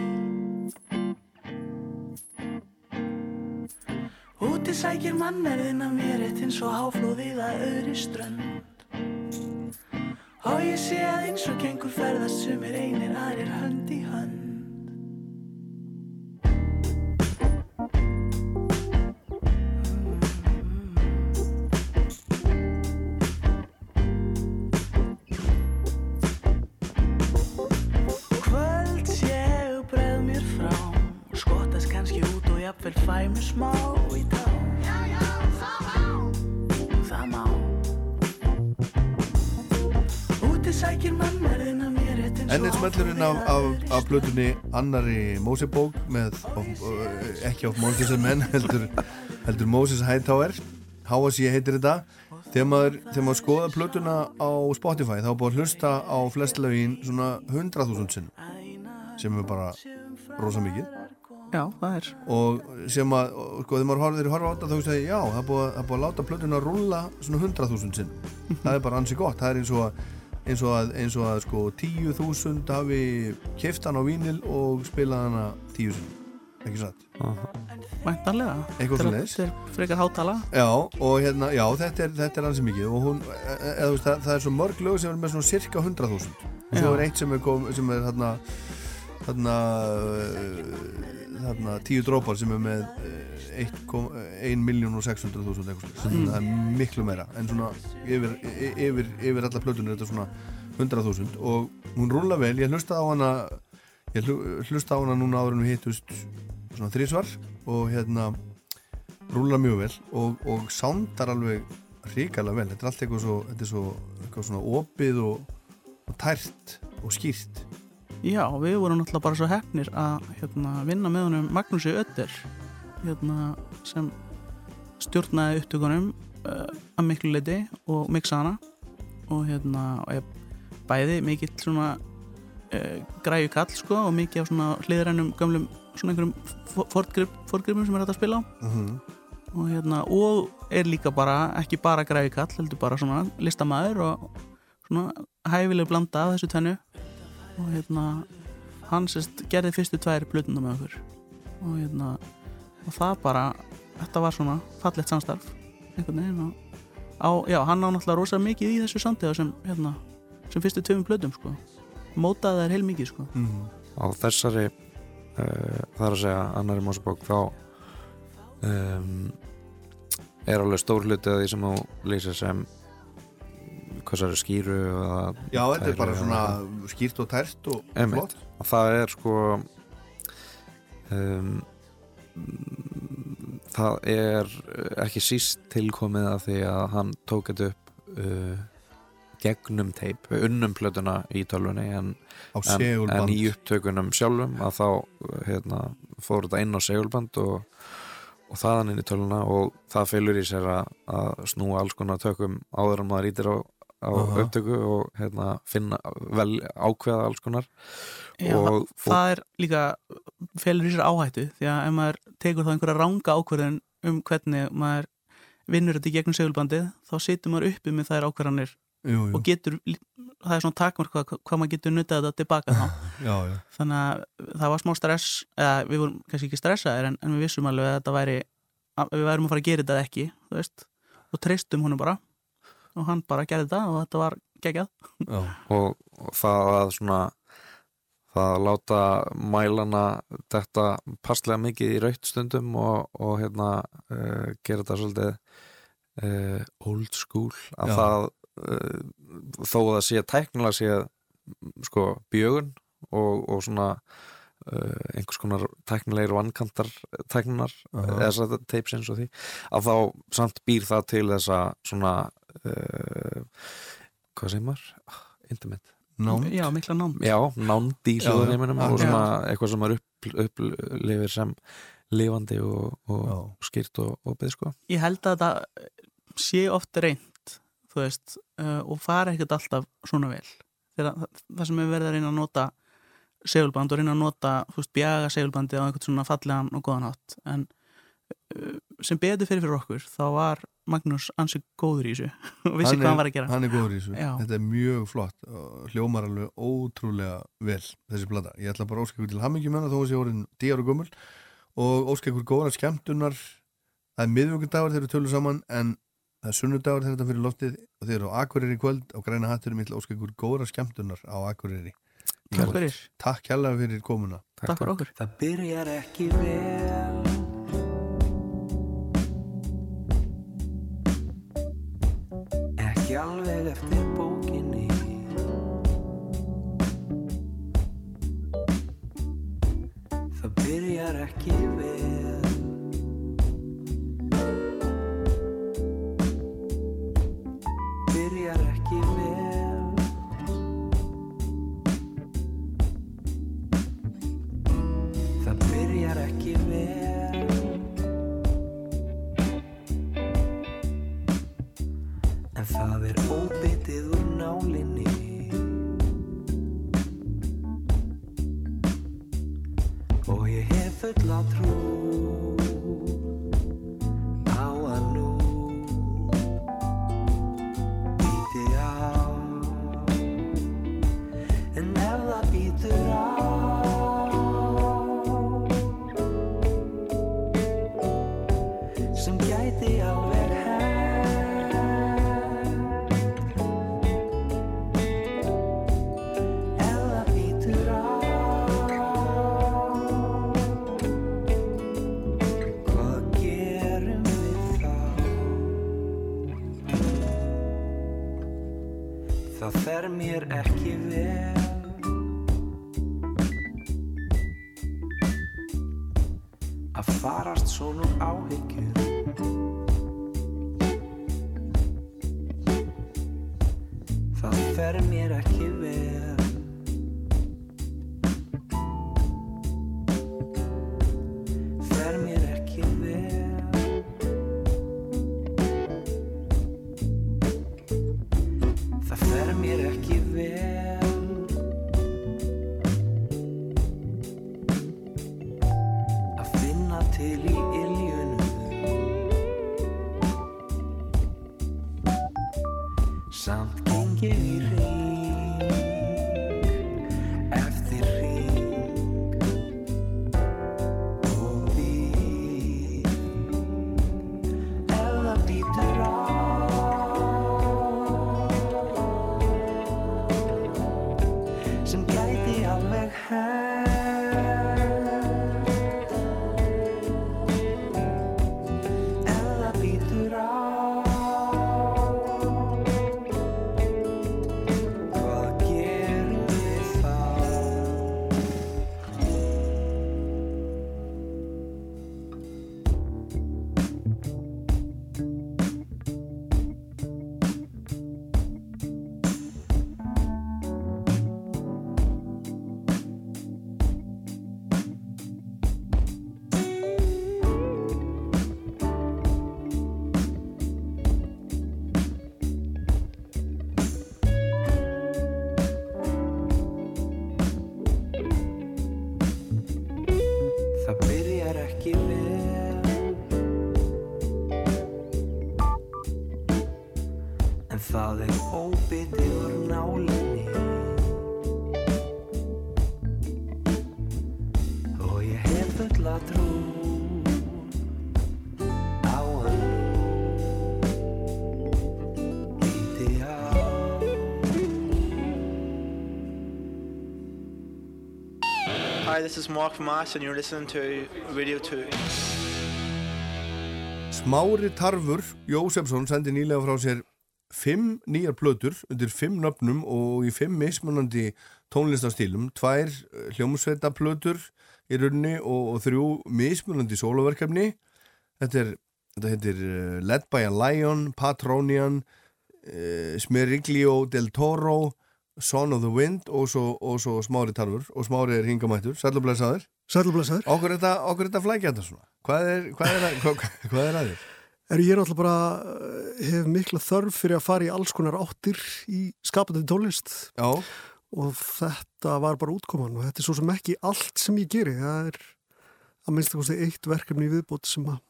Úti sækir mannerðin að mér eitt eins og háflóðið að öðri strönd Og ég sé að eins og gengur ferðast sumir einir aðrir hönd í hönd af, af, af plötunni annari Mósebók með uh, ekki of Monkeys and Men heldur, heldur Moses Hightower H.S.I. heitir þetta. Þegar maður, þegar maður skoða plötuna á Spotify þá búið að hlusta á flest lögin svona 100.000 sinn sem er bara rosa mikið. Já, það er. Og sem að, sko, þegar maður horfður horfa á þetta þá að já, það búið, að- að láta plötuna rúlla svona 100.000 sinn það er bara ansi gott, það er eins og að eins og að, eins og að sko 10.000 hafi keft hann á vínil og spilað hana 10 sinn ekki satt? Væntanlega. Eitthvað Þetta er- frekar hátala. Já, og hérna, já, þetta er, þetta er ansi mikið og hún, e, e, eða, þú veist, það, það er svo mörg lög sem er með svona cirka 100.000 og svo er eitt sem er, kom, sem er þarna uh, þarna tíu drópar sem er með uh, 1 miljón og 600.000 eitthvað mm. Það er miklu meira en svona yfir, yfir, yfir alla plötunir er þetta svona 100.000 og hún rúla vel, ég hlusta á hana ég hlu- hlusta á hana núna áður en við hittust svona þrísvar og hérna rúlar mjög vel og, og sándar alveg hrikalega vel, þetta er allt eitthvað svo, þetta er svo eitthvað svona opið og, og tært og skýrt Já, við vorum náttúrulega bara svo hefnir að hérna, vinna með honum Magnúsi Ötter hérna, sem stjórnaði upptökunum uh, að miklu leiti og mixa hana. Og hérna og ég bæði mikill svona uh, græju kall sko og mikið af svona hliðrænum gömlum svona einhverjum fortgripum sem er hægt að spila á. Mhm. og hérna og er líka bara ekki bara græju kall heldur bara svona listamæður og svona hæfileg blanda af þessu tvennu og hérna hann sérst gerði fyrstu tvær plötuna með okkur. Og hérna og það bara, þetta var svona fallegt samstarf einhvern veginn. Og á, já, hann á náttúrulega rosa mikið í þessu samtíða sem, hérna, sem fyrstu tveimum plötum sko, mótaði þær heil mikið sko. Mhm. á þessari uh, það er að segja annari Mosebók þá um, er alveg stór hluti af því sem þú lýsir sem er skýru Já, þetta er bara svona skýrt og tært og Einmitt. flott og það er sko um, það er ekki síst tilkomið að því að hann tók þetta upp uh, gegnum teip, unnum plötuna í tölvunni en, en, en í upptökunum sjálfum að þá hérna, fór þetta inn á segulband og, og þaðan inn í tölvuna og það fylgur í sér að, að snúa alls konar tökum áður en maður ítir á, á Aha. upptöku og hérna, finna vel ákveða alls konar Já, og, og það er líka felur í sér áhættu því að ef maður tekur þá einhverja ranga ákvörðun um hvernig maður vinnur þetta í gegnum segulbandið þá situr maður uppi með þær ákvarðanir jú, jú. og getur, það er svona takmark hvað, hvað maður getur nutað þetta tilbaka þá Já, já. þannig að það var smá stress eða við vorum kannski ekki stressaðir en, en við vissum alveg að þetta væri að við værum að fara að gera þetta ekki veist, og treystum honum bara og hann bara gerði þetta og þetta var geggjað já. og, og það að svona það að láta mælana þetta passlega mikið í raut stundum og, og hérna uh, gera þetta svolítið uh, old school að Já. það uh, þó að það sé tæknilega sé sko bjögun og, og svona uh, einhvers konar tæknilegir vankantar tækninar Aha. eða þess að teipsins og því að þá samt býr það til þessa svona uh, hvað segir maður? Ah, Intimate. Nám Já, mikla nám Já, nánd í já, og svona eitthvað sem maður upp, upplifir sem lifandi og, og skýrt og, og byggð sko. Ég held að þetta sé oft reynd þú veist, uh, og fara ekkert alltaf svona vel. Þegar það, það sem er verið að reyna að nota segulband og reyna að nota, þú veist, bjaga segulbandi á einhvern svona fallegan og góðan hátt. En sem betur fyrir fyrir okkur þá var Magnús ansið góður í þessu og vissi Hann hvað er- hann var að gera. Hann er góður í þessu. Já. Þetta er mjög flott og hljómar alveg ótrúlega vel þessi plata. Ég ætla bara að ykkur til hennar þó að sé orðin 10 ára gömul. Og óska ykkur góðar skemmtunar. Það er miðvöggundagur þegar við tölum saman en það er sunnudagur þegar þetta fyrir loftið. Og þeir eru á Akureyri í kvöld á græna hatturum ég ætla að óska ykkur góðar skemmtunar á Akureyri. Takk fyrir, Takk alveg eftir bókinni. Það byrjar ekki vel óbyttið úr nálinni. Og ég hef fulla trú fer mér ekki vel. Að farast svona úr áhyggjum Hi, this is Mark from Ice, and you're listening to Radio 2. Smári Tarfur Jósefsson sendi nýlega frá sér fimm nýjar plötur undir fimm nöfnum og í fimm mismunandi tónlistastílum, tvær eh, hljómsveita plötur í rauninni og, og þrjú mismunandi sóloverkefni þetta er þetta heitir uh, Led by a Lion, Patronian uh, Smeriglio del Toro Son of the Wind og svo, og svo Smári Tarfur og Smári er hingamættur, sælublesaður Sælublesaður. okkur er þetta, flækja þetta svona? Hvað er, hvað er, að- hvað, hvað er að þér? Er ég náttúrulega bara eh, hef mikla þörf fyrir að fara í alls konar áttir í skapandi tónlist. Já, og þetta var bara útkoman og þetta er svo sem ekki allt sem ég geri. Það er að minnst að kosti eitt verkefni í viðbót sem að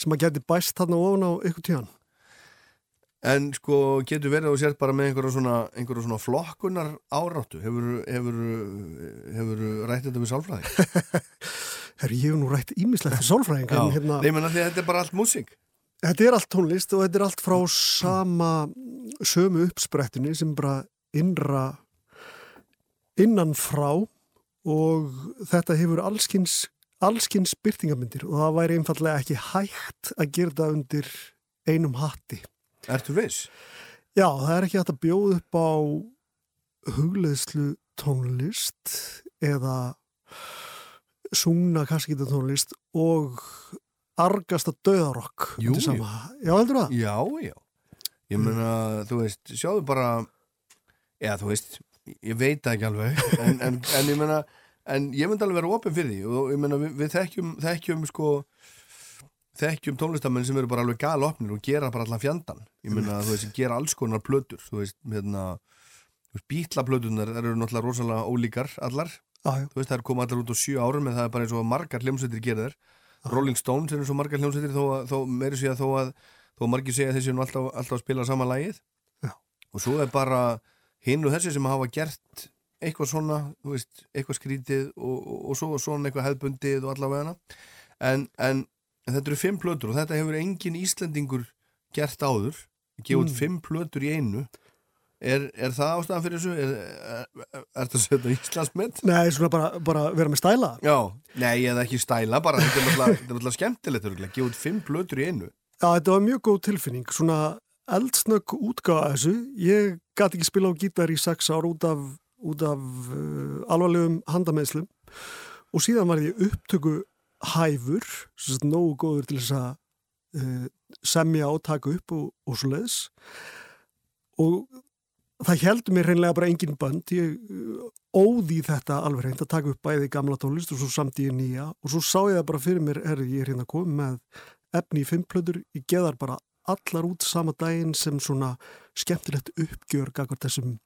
sem að geti bæst þarna ofan á ykkur tíðan En sko getur verið að þú sért bara með einhverja svona, einhverja svona flokkunar áráttu hefur, hefur, hefur rætt þetta við sálfræði? Herri, ég hef nú rætt ímislegt sálfræðing en hérna, Nei, menn að þetta er bara allt músík þetta er allt tónlist og þetta er allt frá sama sömu uppsprettunni sem bara innra innan frá og þetta hefur allskins allskins byrtingamindir og það væri einfallega ekki hægt að gera það undir einum hatti. Ertu viss? Já, það er ekki hægt að bjóða upp á hugleðslu tónlist eða sungna kaskita tónlist og argasta döðarokk Jú, jú. Já, heldur það? Já, já Ég meina, þú veist, sjáðu bara eða þú veist, ég veit ekki alveg en, en, en ég meina en ég myndi alveg vera opinn fyrir því og ég meina við, við þekkjum, þekkjum sko þekkjum tónlistamenn sem eru bara alveg gal opnir og gera bara allan fjandan ég meina, þú veist, gera alls konar plötur. Þú veist, hérna bítlaplötunar eru náttúrulega rosalega ólíkar allar, já. þú veist, það er komið allar út á sjö árum en það er bara eins og margar hljómsveitir gera þær. Rolling Stones er eins og margar hljómsveitir þó, þó meiri að þó að þó margir segja að þessi er alltaf, alltaf að spila sama lagið. Já. og svo er bara hinn og þessi sem hafa gert eitthvað svona, þú veist, eitthvað skrítið og, og, og svo svona eitthvað hefðbundið og allavega en, en, en þetta eru fimm plötur og þetta hefur engin Íslendingur gert áður gefa út Mm. fimm plötur í einu er, er það ástæðan fyrir þessu? Er, er, er, er þetta að setja Íslandsmynd? Nei, svona bara, bara vera með stæla. Já, nei, eða ekki stæla bara, þetta er er náttúrulega skemmtilegt út fimm plötur í einu Já, þetta var mjög góð tilfinning, svona eldsnögg útgáða þessu. Ég gæti ekki spila á gítar í sex ár út af, út af uh, alvarlegum handameðslum og síðan var ég upptöku hæfur, sagt nógu góður til þess að uh, semja og taka upp og, og svo leiðis. Og það heldur mér reynilega bara engin bönd. Ég uh, óði þetta alveg reynd að taka upp bæði gamla tónlist og svo samt ég nýja og svo sá ég það bara fyrir mér, er ég hérna komið með efni í fimmplöður, ég geðar bara allar út sama daginn sem svona skemmtilegt uppgjör gagvart þessum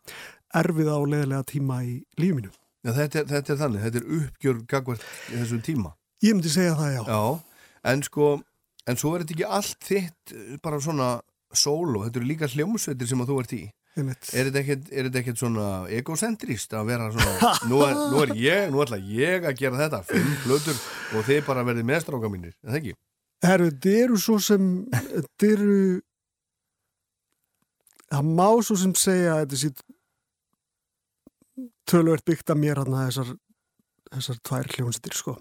erfiða og leðilega tíma í lífinu. Já, þetta, er- þetta er þannig, þetta er uppgjör gagvart í þessum tíma Ég myndi segja það, já. Já, en sko, en svo er þetta ekki allt þitt eh, bara svona solo, þetta eru líka hljómsveitir sem að þú ert í. Einmitt. Er þetta ekkert, er þetta ekkert svona egocentrist að vera svona, nú er, nú er ég, nú ætla ég að gera þetta, fimm plötur og þið bara verðið meðstráka mínir, er það ekki? Herru, þetta eru svo sem, þetta eru, það má svo sem segja að þetta sé tölvert byggt að mér hann þessar, þessar tvær hljónsittir, sko.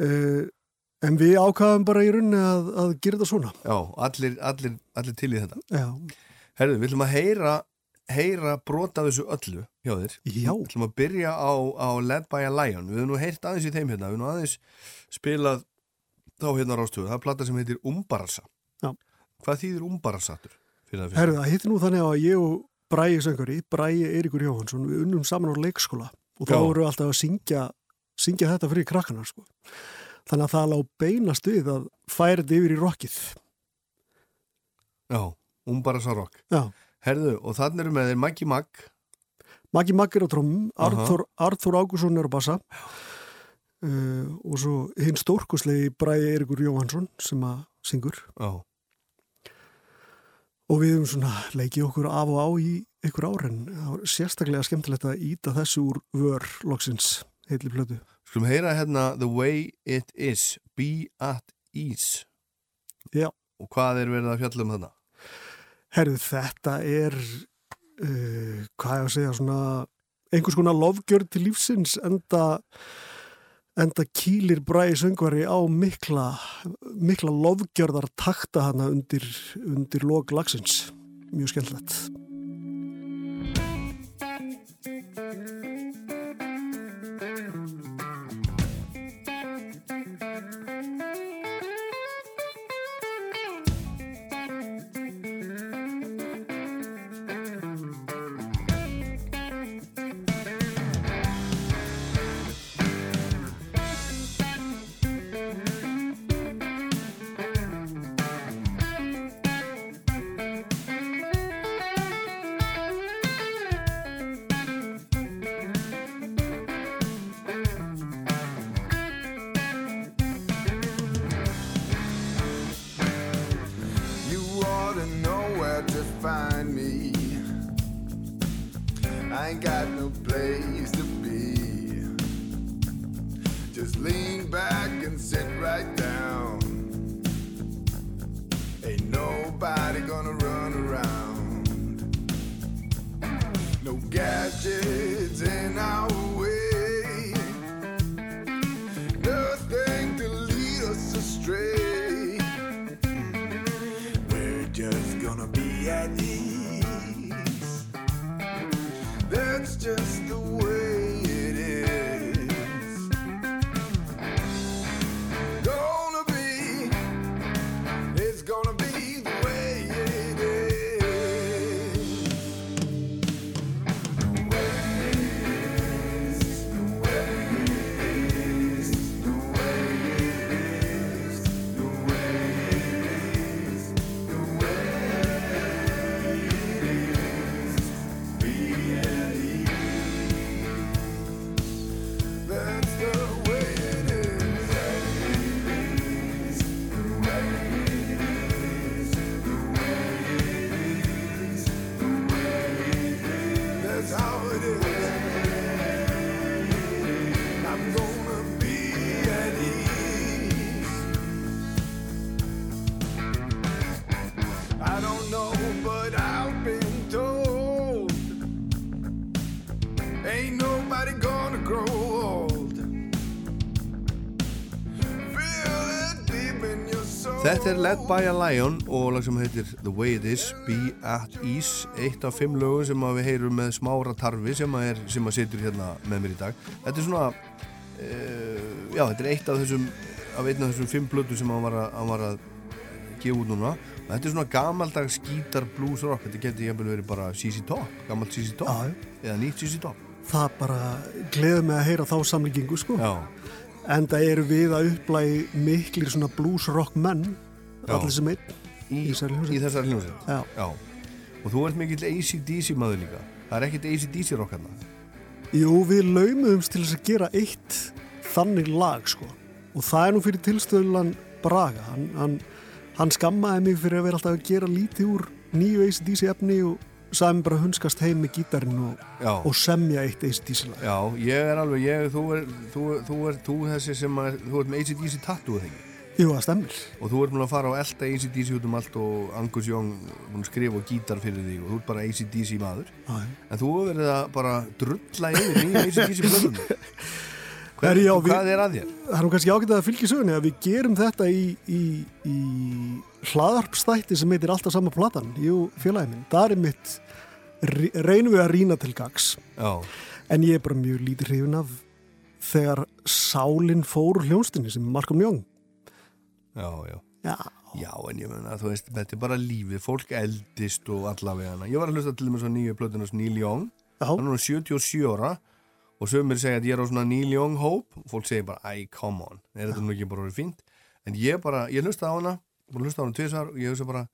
Uh, en við ákvaðum bara í rauninni að, að gera þetta svona. Já, allir, allir, allir til í þetta. Já. Herðu, við ætlum að heyra, heyra brota þessu öllu hjá þér. Já. Við ætlum að byrja á, á Led by a Lion. Við höfum nú heyrt aðeins í þeim hérna, við höfum nú aðeins spilað þá hérna rástöðu. Það er plata sem heitir Umbarasa. Já. Hvað þýðir Umbarasatur? fyrir það hitti nú þannig að ég og Bræi söngari, Bræi Eiríkur Jóhansson, við unnum saman á leikskóla og þá voru við alltaf að syngja, syngja þetta fyrir krakkana, sko. Þannig að það lág beinast við að færa þetta yfir í rockið. Já, Umbarasa rock. Já. Herðu, og þannig eru með þeir Maggi Mag. Maggi Maggi er á trómum. Arþór, Arþór Ágússon er á bassa uh, og svo hinn stórkuslegi Bræi Eiríkur Jóhansson sem að syngur Já. og við höfum svona leikið okkur af og á í ykkur ár en það var sérstaklega skemmtilegt að íta þessu úr vör loksins heitli plötu. Skulum heyra hérna The Way It Is, Be At Ease. Já. Og hvað er verið að fjalla um þarna? Herðu, þetta er, uh, hvað ég að segja, svona einhvers konar lofgjörð til lífsins enda, enda kýlir bræði söngvari á mikla, mikla lofgjörðar takta hana undir, undir lok lagsins. Mjög skemmtilegt. Þetta er Led by a Lion og lag sem heitir The Way It Is, Be At Ease eitt af fimm lögum sem að við heyrum með smára tarfi sem að, er, sem að situr hérna með mér í dag. Þetta er svona uh, já, þetta er eitt af þessum af einn af þessum fimm blödu sem hann var að, hann var að gefa út núna. Og þetta er svona gamaldags gítar blues rock. Þetta geti jafnvel verið bara CC Top gamalt CC Top. Já, eða nýtt CC Top. Það bara gleður mig að heyra þá samlíkingu, sko. já, En það eru við að upplægi miklir svona blues rock menn. Allir sem einn. í, Í þessari hljómsveit. og þú ert mikill ACDC maður líka. Það er ekkit ACDC rock hérna. Jú, við laumuðumst til þess að gera eitt þannig lag, sko. og það er nú fyrir tilstöðlan Braga. Hann, hann, hann skammaði mig fyrir að vera alltaf að gera lítið úr nýju ACDC efni og mér bara hunskast heim með gítarinn og, og semja eitt ACDC lag. Já, ég er alveg, ég, þú er, þú, þú er, þú þessi sem að, þú ert með ACDC tattoo þegar Jú, það stemmir. Og þú ert búin að fara á elda ACDC út um allt og Angus Young búin að skrifa og gítar fyrir þig og þú ert bara ACDC maður. Já, já. en þú hefur verið að bara drulla yfir nýja ACDC blöðunum hvað er að þér? Það er nú kannski ágætað að fylgja sögunni að við gerum þetta í, í, í hlaðarpstætti sem heitir alltaf sama platan Jú, félagi minn, það er mitt reynum við að rýna til gags. Já, en ég er bara mjög lítið hrifin af þegar sálinn fór hljónstinni sem Malcolm Young já, já. Já, Já, en ég meina, þú veist, þetta er bara lífið, fólk eldist og allavega hana. Ég var að hlusta til þess að nýju plötunars Neil Young, hann er nú 77 ára og sögumir segja að ég er á svona Neil Young hóp. Og fólk segir bara, æ, come on, er þetta nú ekki bara orðið fínt? En ég bara, ég hlusta á hana, bara hlusta á hana tvisar og ég hugsa bara,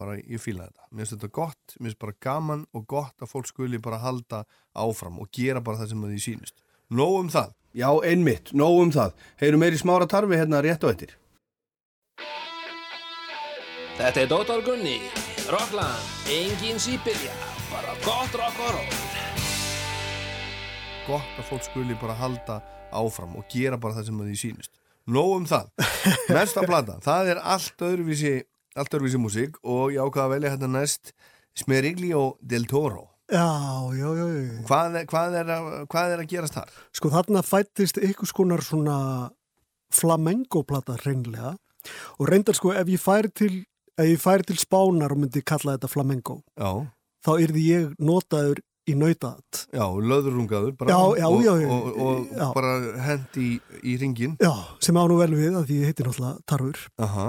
bara, ég fíla þetta. Mér finnst þetta gott, mér finnst bara gaman og gott að fólk skuli bara halda áfram og gera bara það sem að því sýnist. Nóg um það. Já, einmitt, nóg um það. Heyrum meiri smára tarfi hérna rétt á eftir. Þetta er Dóttar Gunni, Rockland, engin sípilja, bara gott rock og roll. gott að fólk skuli bara halda áfram og gera bara það sem að því sýnist nóg um það, næsta plata það er allt öðruvísi allt öðruvísi músík og ég ákvaða að velja hérna næst Smeriglio del Toro já, já, já, já. hvað hvað er, að, hvað er að gerast þar? Sko þarna fættist einhvers konar svona flamengo-plata reynlega og reyndar sko ef ég færi til til spánar og myndi kalla þetta flamengo Já, þá yrði ég notaður í nautaðat já, löðurungaður bara, Já, og, og, og, já. bara hendi í, í ringin Já, sem á nú vel við að því ég heiti náttúrulega Tarfur. Aha,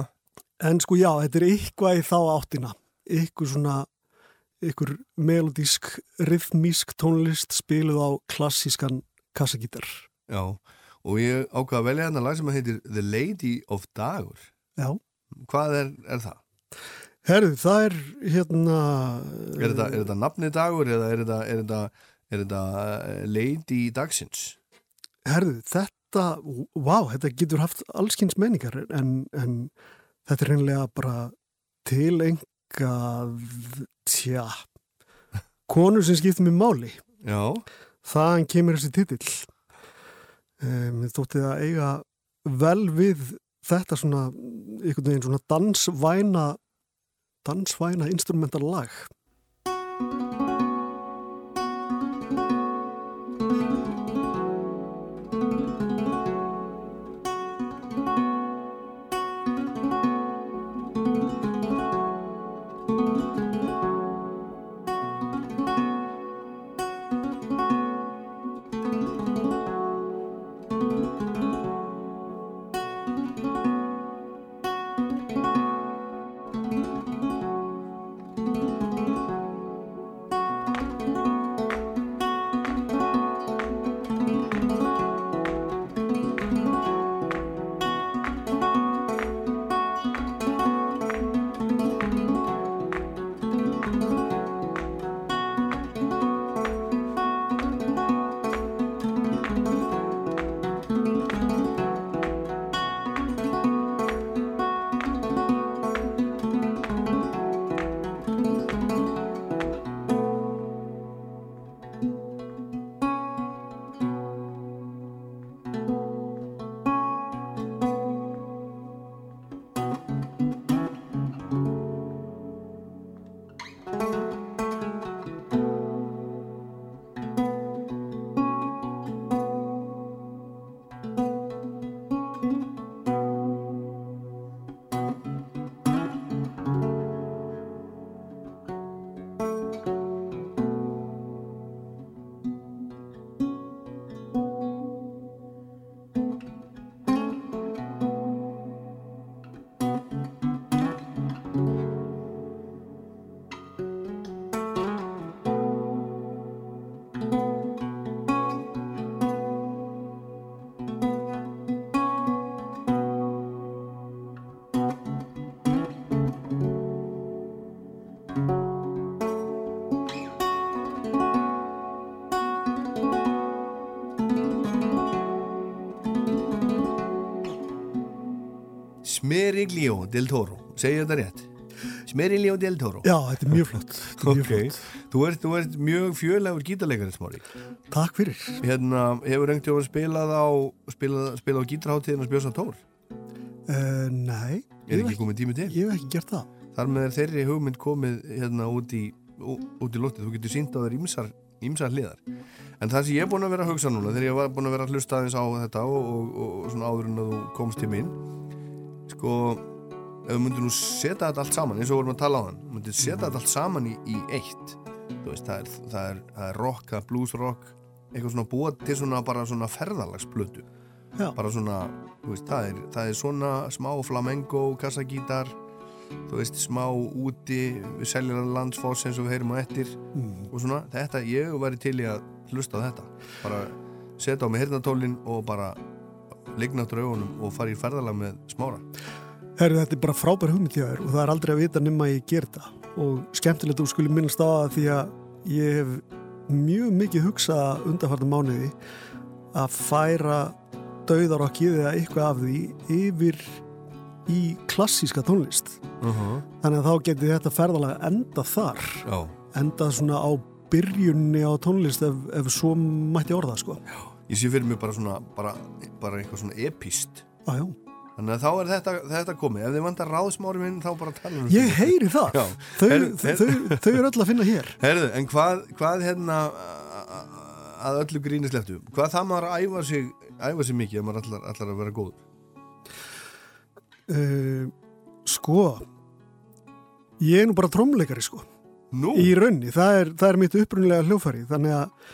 en sko já, þetta er eitthvað í þá áttina. Eitthvað svona eitthvað melodísk, rhythmísk tónlist spiluð á klassískan kassagítar já og ég ákvaða að velja hérna lag sem heitir The Lady of Dagur Já, hvað er, er það? herðu, það er hérna Er þetta, er þetta nafni dagur eða er þetta, er þetta, er þetta eh, Lady dagsins? herðu, þetta vá, þetta getur haft allskins menningar en, en þetta er reynilega bara til engað tja konur sem skiptum í máli. Já, þaðan kemur þessi titill. Um, þótti að eiga vel við þetta svona einhvern veginn svona dansvæna dansvæna instrumental lag Smeriglio del Toro Segir þetta rétt? Smeriglio del Toro Já, þetta er mjög flott, er mjög Ok, flott. þú ert, þú ert mjög fjölegur gítarleikari smári Takk fyrir. Hérna, hefur einhvern veginn spilað á spilað, spilað á gítarháttíðin og spjósa tór? Uh, nei, Er ekki komið tími til? Ég hef ekki gert það. Þar með þeirri hugmynd komið hérna út í, út í lóttið. Þú getur sínt á þér ímsar, ímsar hliðar. En það sem ég er búin að vera að hugsa núna, þegar ég var búin að vera að hlusta aðeins á þetta og, og, og, og svona áður en að þú komst til mín, sko, ef við myndum nú setja þetta allt saman, eins og við vorum að tala á hann, myndum setja þetta allt saman í, í eitt. Veist, það er, það er, það er rock, það er blues rock, eitthvað svona búa til svona bara svona ferðalagsplötu. Já. Bara svona, þú veist, það er, það er svona smá flamengo, kassagítar, þú veist, smá úti við seljar landsfoss eins og við heyrum á ettir Mm. og svona, þetta, ég væri til í að hlusta á þetta, bara setja á mig hirnatólin og bara ligna áttur augunum og fara í ferðalag með smára. Herru, þetta er bara frábær hugmynd hjá þér og það er aldrei að vita nema ég ger það. Og skemmtilegt þú skulle minnast á það því að ég hef mjög mikið hugsað undanfarnar mánuði að færa dauðarokkið eða eitthvað af því yfir í klassíska tónlist. Uh -huh. þannig að þá geti þetta ferðalega enda þar. Já, enda svona á byrjunni á tónlist ef, ef svo mætti orða sko ég sé fyrir mig bara svona, bara, bara eitthvað svona epist. ah. Þannig að þá er þetta, þetta komið. Ef þið vantar ráðsmári minn, þá bara tala um ég heyri það. Já. þau, Herðu, þau, þau, þau eru öll að finna hér. Herðu, en hvað, hvað hérna að öllu gríni sleftu hvað það maður að æfa sig æfa sig mikið ef maður allar, allar að vera góð uh, sko ég er nú bara trómleikari sko. Nú, í raunni, það er, það er mitt upprunnilega hljófari þannig að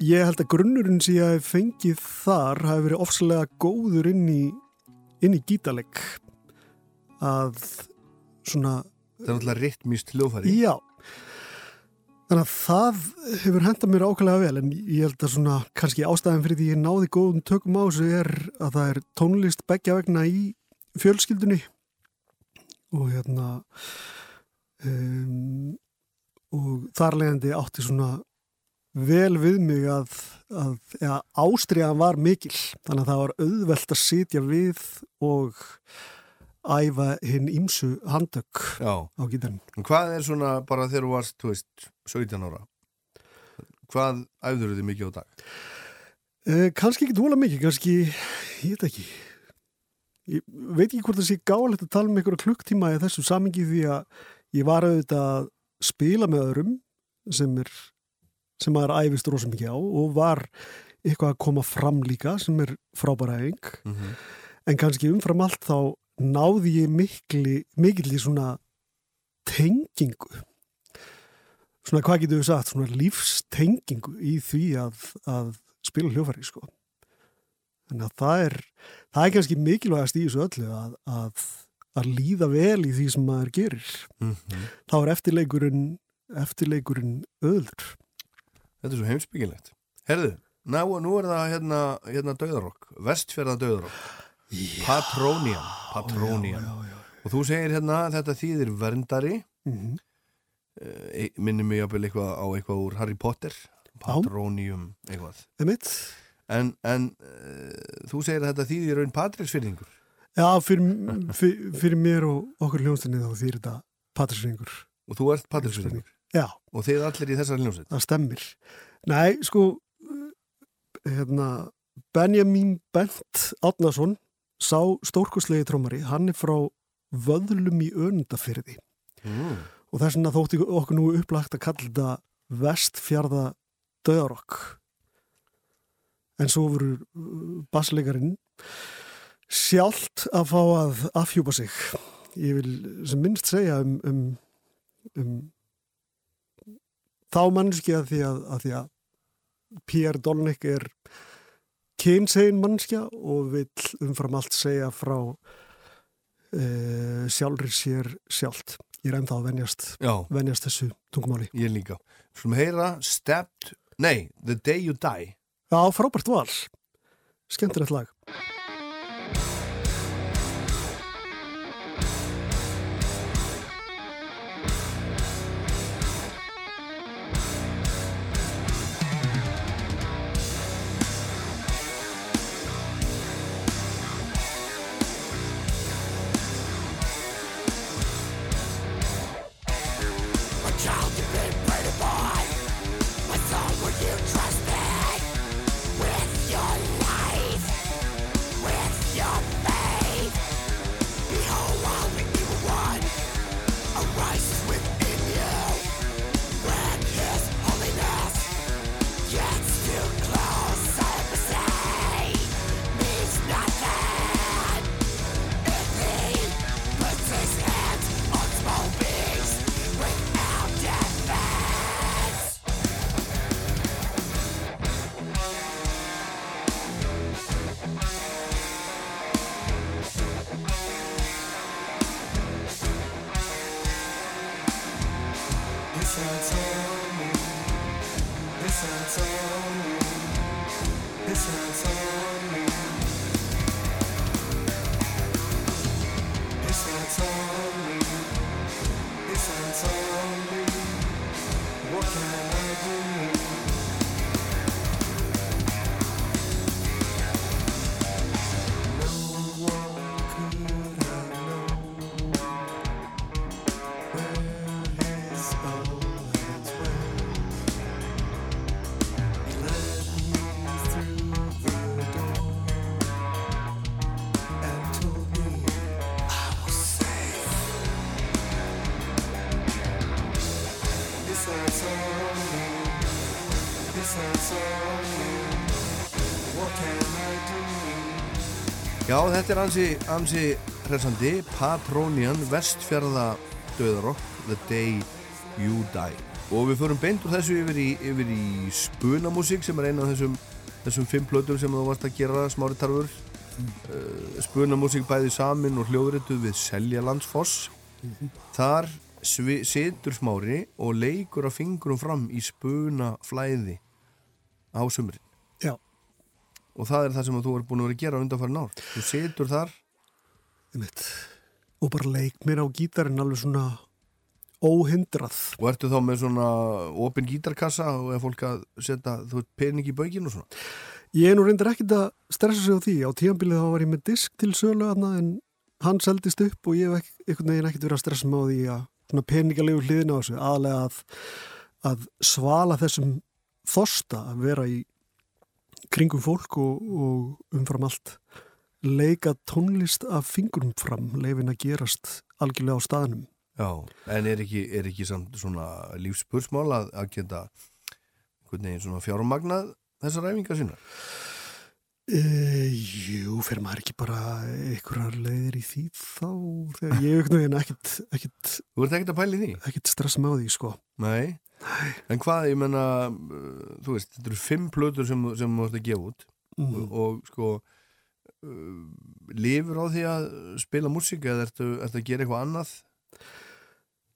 ég held að grunnurinn sem ég hef fengið þar hafi verið ofsalega góður inn í inn í gítaleg að svona það er náttúrulega rytmíst hljóðfæri. Já. Þannig að það hefur hendað mér ákveðlega vel en ég held að svona kannski ástæðan fyrir því ég náði góðum tökum á þessu er að það er tónlist beggja vegna í fjölskyldunni. Og hérna um, og þar leiðandi átti svona vel við mig að, að ja, ástriðan var mikil þannig að það var auðvelt að sitja við og æfa hinn ímsu handök Já, á gítarinn. hvað er svona bara þegar þú varst, þú veist, 17 ára hvað æfður þið mikið á dag? Eh, kannski ekki dvola mikið, kannski, ég veit ekki. Ég veit ekki hvort það sé gáðilegt að tala um einhverja klukktíma í þessu samingi því að ég var auðvitað að spila með öðrum sem er sem maður æfist rosa mikið á og var eitthvað að koma fram líka sem er frábæra æfing. Mm -hmm. en kannski umfram allt þá náði ég mikli, mikil í svona tengingu. Svona hvað getur við sagt? Svona lífstengingu í því að, að spila hljófæri sko. Þannig að það er það er kannski mikilvægast í þessu öllu að, að, að líða vel í því sem maður gerir. Þá er eftirleikurinn eftirleikurinn öðlur Þetta er svo heimsbyggilegt Herðu, ná, nú er það hérna, hérna döðarokk, vestfjörða döðarokk Patrónian Patrónian já, já, og þú segir hérna þetta þýðir verndari. Mm e, minnir mig jafnvel eitthvað á eitthvað úr Harry Potter. Patrónium eitthvað. En, en uh, þú segir að þetta þýðir raun Patricksfyrðingur Já, fyrir, fyrir, fyrir mér og okkur hljónstinni þá þýr þetta patrisringur og þú ert Patricksfyrðingur Já, og þið allir í þessar hljómsveit? Það stemmir. Nei, sko hérna, Benjamin Bent Átnason sá stórkoslegi trómari hann er frá vöðlum í önundafyrði mm. og þess vegna þótti okkur nú upplagt að kalla þetta vestfjarða döðarokk en svo voru bassleikarinn sjálft að fá að afhjúpa sig. Ég vil sem minnst segja um, um, um þá mannski að því að, að því að Pierre Dolnick er kynsegin mannskja og vil umfram allt segja frá uh, sjálfri sér sjálft ég er ennþá að venjast, venjast þessu tungumáli. ég líka Skulum heyra Stepped, nei, The Day You Die Já, frábært val. Skemmtilegt lag. Listen to me. Listen to me. Listen to me. Þetta er ansi, ansi hressandi. Patronian Vestfjörða döðarokk The Day You Die. Og við förum beint úr þessu yfir í, yfir í spunamúsík sem er eina af þessum þessum fimm plötum sem þú varst að gera smári tarfur. Uh, spunamúsík bæði samin og hljóðrituð við Selja Landsfoss. Þar svi- situr smári og leikur að fingurum fram í spunaflæði á sumrin. Já. Og það er það sem þú er búin að vera að gera undanfærin ár. Þú situr þar. Einmitt. og bara leik mér á gítarinn alveg svona óhindrað. Og ertu þá með svona opin gítarkassa og er fólk að setja þú veit, pening í baukinn og svona? Ég er nú reyndar ekkert að stressa sig á því. Á tíambilið þá var ég með disk til sölu hana, en hann seldist upp og ég hef einhvern veginn ekkert verið að stressa mig á því að svona peningalegu hliðin á þessu. Aðlega að, að svala þessum þosta að vera í kringum fólk og, og umfram allt leika tónlist af fingurum fram leifin að gerast algjörlega á staðnum. Já, en er ekki, er ekki samt svona lífspursmál að, að geta fjármagnað þessar ræfingar sína E, jú, fer maður ekki bara einhverjar leiðir í því þá þegar ég ekkert að pæli því? ekkert stressa með á því sko. Nei. En hvað, ég menna uh, þú veist, þetta eru fimm plötur sem, sem þú ert að gefa út Mm. og, og sko uh, lifur á því að spila músík eða ertu, ertu að gera eitthvað annað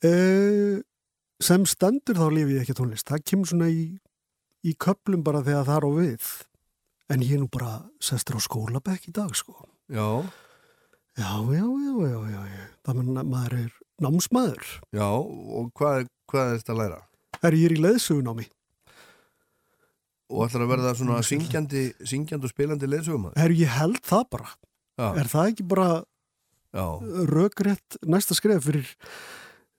E, sem stendur þá lifi ég ekki tónlist. Það kemur svona í, í köplum bara þegar það er á við. En ég er nú bara sestur á skólabekk í dag sko. Já, Já, já, já, já, já, já. Það með maður er námsmaður. já, og hvað, hvað er þetta að læra? Er ég er í leðsugunámi. Og ætlar að verða svona syngjandi, syngjandi og spilandi leðsögum Er ég held það bara. Já, Er það ekki bara já, rökrétt næsta skref fyrir,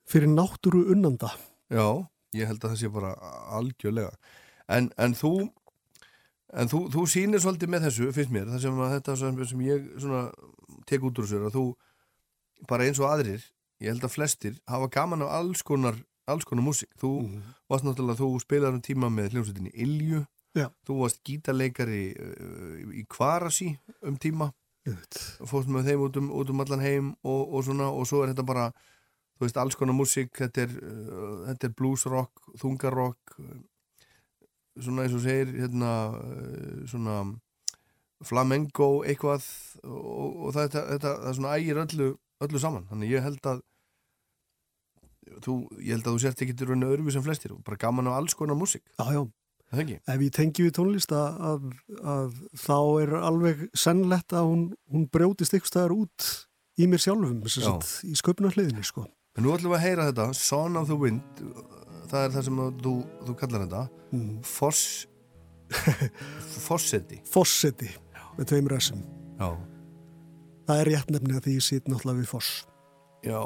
fyrir náttúru unnanda? já, ég held að það sé bara algjörlega En, en þú en þú, þú sýnir svolítið með þessu, finnst mér það sem að þetta sem, sem ég svona tek út úr sér að þú bara eins og aðrir, ég held að flestir hafa gaman af alls konar alls konar músík, þú varst náttúrulega þú spilaði um tíma með hljómsveitinni Ilju. Já. þú varst gítarleikari uh, í Kvarasi um tíma. Fórst með þeim út um, út um allan heim og, og svona og svo er þetta bara þú veist alls konar músík þetta er, uh, er bluesrock, þungarrock svona eins og segir hérna uh, svona flamenco eitthvað og, og þetta, þetta, það svona ægir öllu, öllu saman, þannig ég held að þú, ég held að þú sért ekki til rauninu öðruvíð sem flestir, bara gaman af alls konar músík, Já, já. það ekki? Ef ég tengi við tónlist að, að, að þá er alveg sennlegt að hún, hún brjótist ykkur staðar út í mér sjálfum, í sköpunarhliðinni, sko. En nú ætlum við að heyra þetta, Son of the Wind það er það sem þú, þú kallar þetta Mm. Foss Fossetti Fossetti, með tveimur essum. Já, Það er rétt nefni að því ég sit náttúrulega við foss. já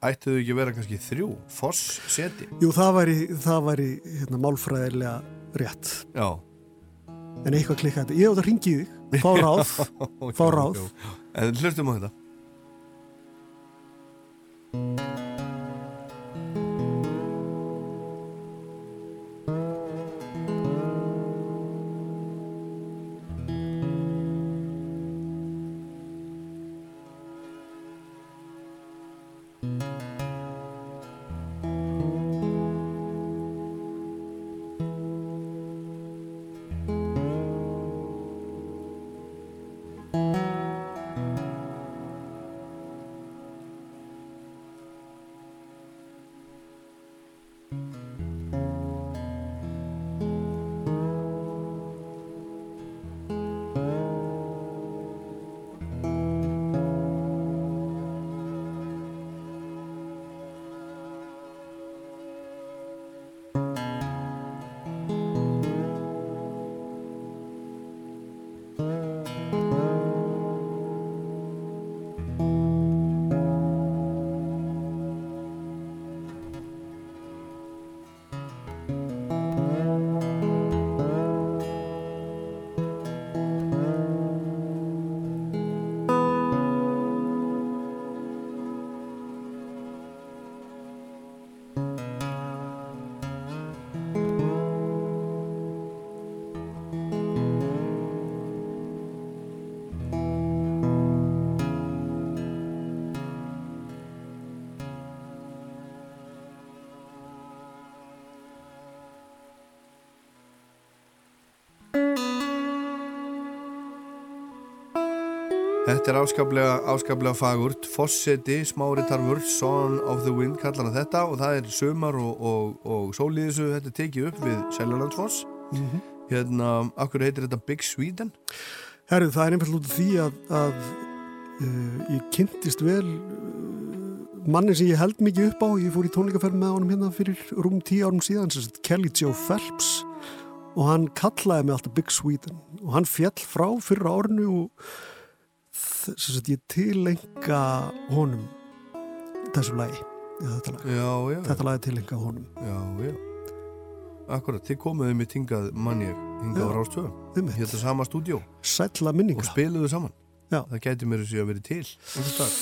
Ættu þau ekki vera kannski þrjú Fossetti Jú, það væri, það væri hérna, málfræðilega rétt. Já En eitthvað klikka þetta. Ég átt að ringi þig, fá ráð, fá ráð. En hlustum á þetta Þetta er áskaplega, áskaplega fagurt. Fosseti, Smári Tarfur Son of the Wind kallar hann þetta og það er sömar og, og, og sól í þessu. Þetta er tekið upp við Seljalandsfoss. Mhm. Hérna, akkur heitir þetta Big Sweden? Herru, það er einfallega út af því að, að uh, ég kynntist vel uh, manni sem ég held mikið upp á. Ég fór í tónleikaferð með honum hérna fyrir rúm tíu árum síðan, sem sagt Kelly Joe Phelps. Og hann kallaði mig alltaf Big Sweden. Og hann fjall frá fyrir árinu og þ- sem sagt ég tilenga honum þessu lagi þetta, lag. Já, já, þetta lagi tilenga honum. Já, já. Akkurat, þið komuðu með tingað mannir hingað á Rástöðu einmitt. Hérna sama stúdjó Sætla og minninga spiluðu saman. Já. Það gæti mér að verið til einhvers staðar.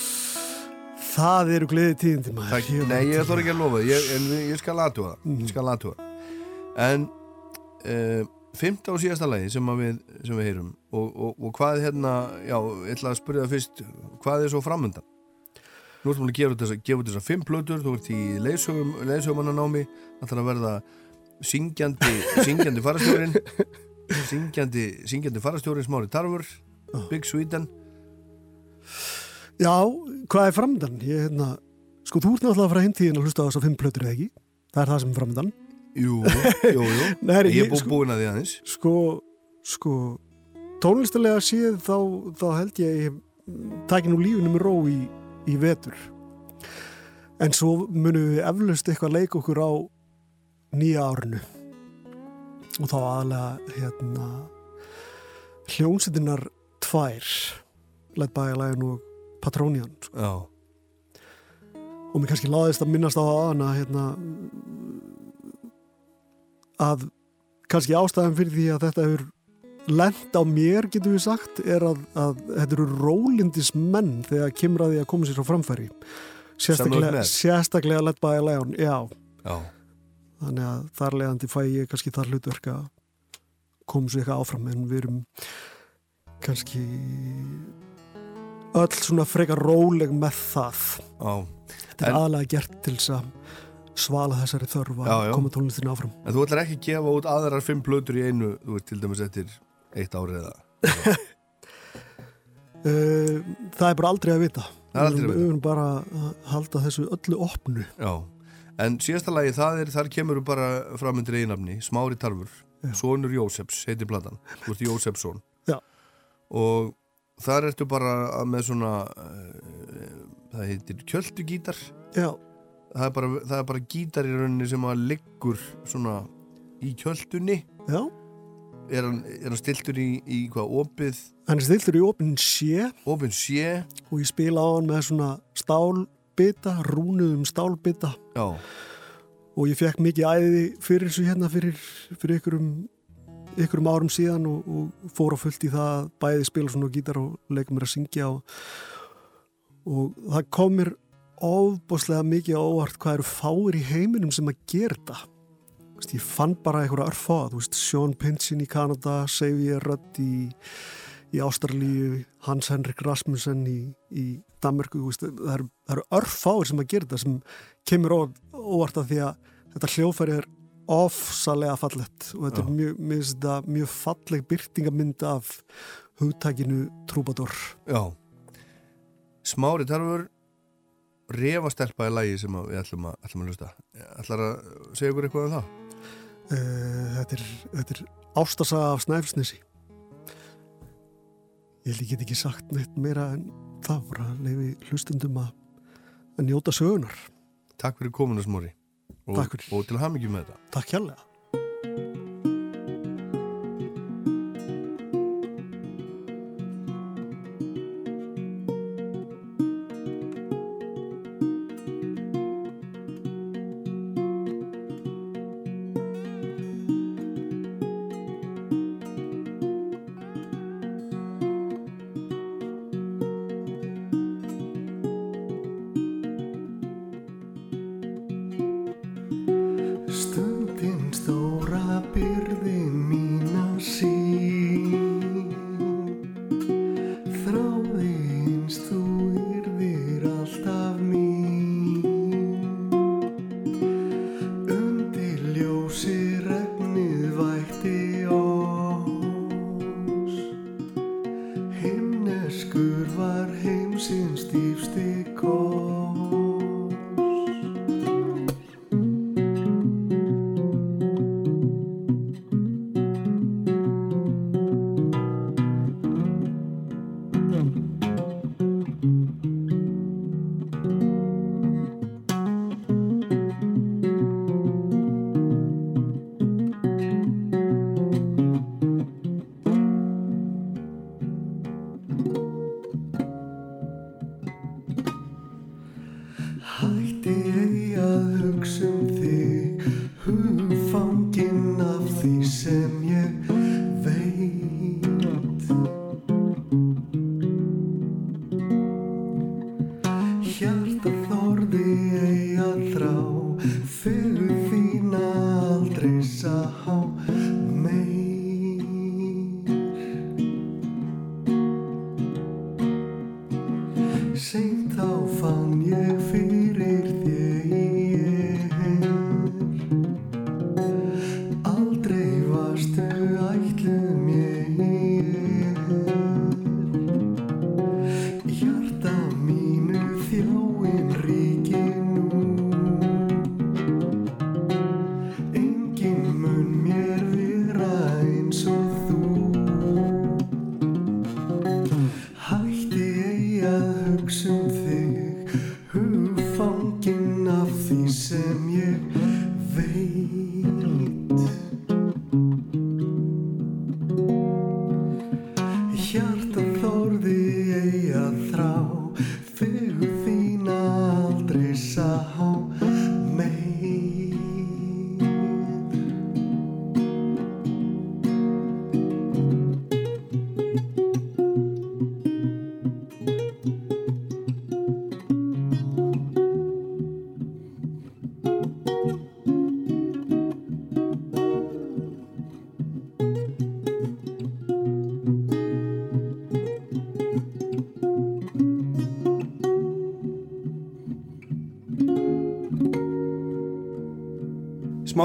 Það eru gleði tíðindi maður. Það, Ég nei, ég þarf ekki að lofa ég, en ég skal aðtúa það. Aðtúa en uh, fymta og síðasta lagi sem, að við, sem við heyrum og, og, og hvað er hérna já, ég ætla að spyrja það fyrst hvað er svo framundan nú ertum við að gefa út þessa fimm plötur þú ert í leiðsögum, leiðsögumannanámi það þarf að verða syngjandi syngjandi farastjórin syngjandi, syngjandi farastjórin smári tarfur Big Sweden Já, hvað er framöndan? Ég, hérna, sko, þú ert náttúrulega að fara heimtíðin að hlusta á þess að fimm plötur eða ekki. Það er það sem er framöndan. Jú, jú, jú Nei, ég er búin sko- búin að því aðeins Sko, sko, tónlistalega séð þá, þá held ég að ég taki nú lífinu með ró í, í vetur. En svo munum við eflaust eitthvað leik okkur á nýja árinu. Og þá aðalega, hérna, hljónsettinnar tvær, a Lion og Patrónian, sko. já, og mér kannski láðist að minnast á aðana hérna að kannski ástæðan fyrir því að þetta hefur lent á mér getur við sagt er að, að þetta eru rólindis menn þegar kemur að koma sér á framfæri. Sérstaklega, sérstaklega led by a lion já, já, þannig að þar leiðandi fæ ég kannski þar hlutverk að koma sér eitthvað áfram en við erum kannski öll svona frekar róleg með það. Já. Þetta er En- aðalega gert til þess að svala þessari þörf að koma tónlistin áfram. En þú ætlar ekki að gefa út aðrar fimm plötur í einu, þú veist, til dæmis eftir eitt árið eða. Uh, það er bara aldrei að vita. Það er aldrei að Við vita. höfum bara að halda þessu öllu opnu. Já. En síðasta lagi, það er, þar kemur bara framöndir eiginafni, Smári Tarfur, Já. sonur Jósefs, heitir platan. Þú ert Jósefsson. Já. Og þar ertu bara með svona, uh, það heitir kjöldugítar. Já, Það er, bara, það er bara gítar í rauninni sem að liggur svona í kjöldunni. já. Er hann, er hann stiltur í, í hvað opið, Hann er stiltur í opin sé opið sé? og ég spila á hann með svona stálbita, rúnuðum stálbita Já. og ég fekk mikið æði fyrir þessu hérna fyrir, fyrir ykkurum, ykkurum árum síðan og, og fór á fullt í það að bæði spila svona gítar og leika mér að syngja og, og það kom mér ofbáslega mikið óvart hvað eru fáir í heiminum sem að gera þetta veist, ég fann bara einhverja veist, Sean Pinchin í Kanada, Xavier Rudd í, í Ástralíu, Hans Henrik Rasmussen í, í Danmarku, veist, það eru, eru örfáir sem að gera þetta sem kemur ó, óvart að því að þetta hljófæri er ofsalega fallett og þetta Já. er mjög, þetta mjög falleg byrtingamynd af hugtækinu trúbador. Já Smári Tarfur refastelpa í lagi sem við ætlum að, ætlum að lusta ætlar að segja ykkur eitthvað um það Uh, þetta er, þetta er ástasaga af Snæfellsnesi. Ég held ég get ekki sagt neitt meira en það voru að leifi hlustundum að, að njóta sögunar. Takk fyrir komuna Smári og, og til hamingjum með þetta Takk hjállega.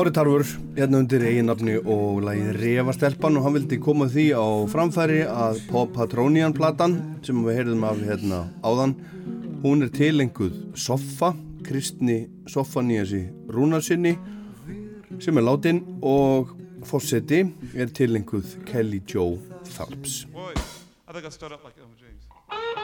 Smári Tarfur, hérna undir eiginnafni og lagið Refastelpan og hann vildi koma því á framfæri að Pop Patronian platan sem við heyrðum af hérna áðan hún er tilenguð Soffa, Kristni Soffaníasi Rúnarsinni sem er látin og fórseti er tilenguð Kelly Tharps Boy, I think I start up like Elmer James.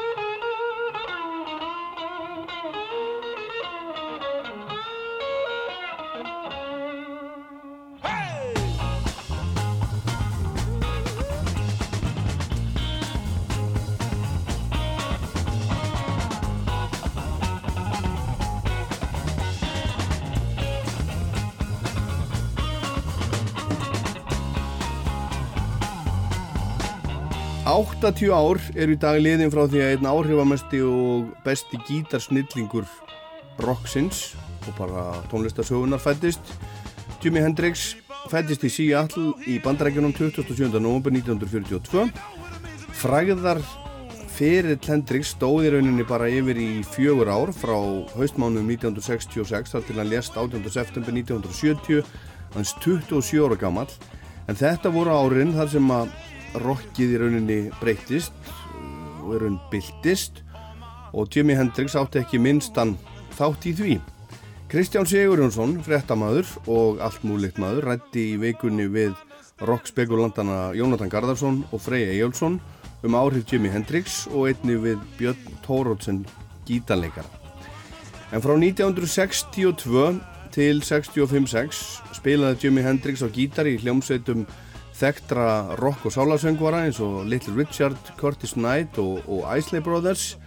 Áttatíu ár eru í dag liðin frá því að einn áhrifamesti og besti gítarsnillingur rocksins og bara tónlistarsögunar fættist. Jimi Hendrix fættist í Seattle í bandarækjunum 27. november 1942. Fræðar fyrir Hendrix stóði rauninni bara yfir í fjögur ár frá haustmánuðum 1966 þar til hann lést 18. september 1970 hans 27 ára gamall en þetta voru árin þar sem að rockið í rauninni breytist og í rauninni byltist og Jimi Hendrix átti ekki minnstan þátt í því. Kristján Sigurjónsson, fréttamaður og allt múlikt maður, rætti í vikunni við rockspekulandana Jónatan Garðarsson og Frey Ejjálsson um áhrif Jimi Hendrix og einni við Björn Tórótsen gítarleikara. En frá 1962 til 65-6 spilaði Jimi Hendrix á gítar í hljómsveitum þekktra rock- og sálasöngvara eins og Little Richard, Curtis Knight og, og Isley Brothers.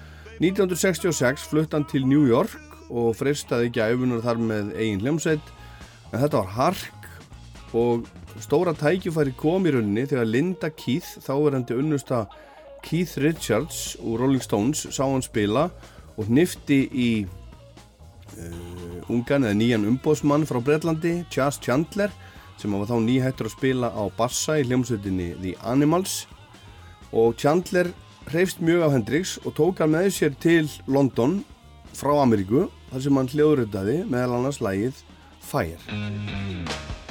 1966 flutt hann til New York og freistaði ekki æfunar þar með eigin hljómsveit en þetta var hark og stóra tækifæri kom í rauninni þegar Linda Keith, þáverandi unnusta Keith Richards úr Rolling Stones sá hann spila og hnifti í uh, ungan eða nýjan umbóðsmann frá Breitlandi, Chas Chandler sem var þá nýhættur að spila á bassa í hljómsveitinni The Animals. Og Chandler hreifst mjög af Hendrix og tók hann með sér til London frá Ameríku þar sem hann hljóðritaði meðal annars lægið Fire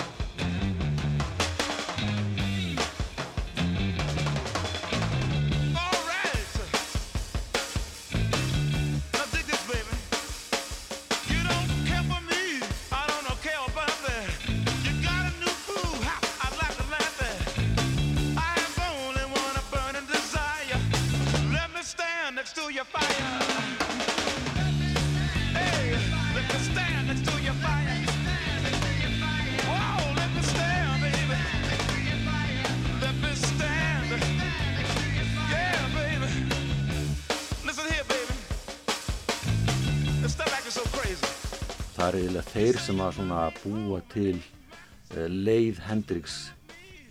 þeir sem að svona búa til uh, leið Hendrix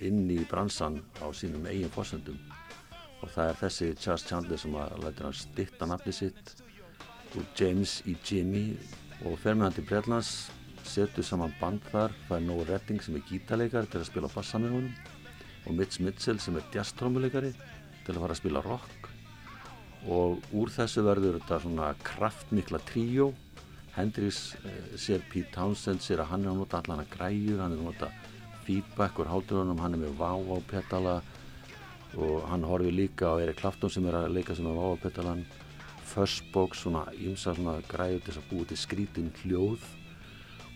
inn í bransan á sínum eigin fórsendum og það er þessi Charles Chandler sem að lætur hann stitta nafni sitt úr James í Jimmy og fer með hann til Breitlands setur saman band þar það er Noah Redding sem er gítarleikari til að spila bassa með honum og Mitch Mitchell sem er jazztrómuleikari til að fara að spila rock. Og úr þessu verður þetta svona kraftmikla tríó Hendrix eh, sér Pete Townsend sér að hann er að nota allan að græjur hann er að nota feedback úr háturunum hann er með vá á petala og hann horfir líka á Erik Clapton sem er að leika sem er vá á petalan Fuzzbox, svona ímsa svona græjur til þess að búa til skrítin hljóð.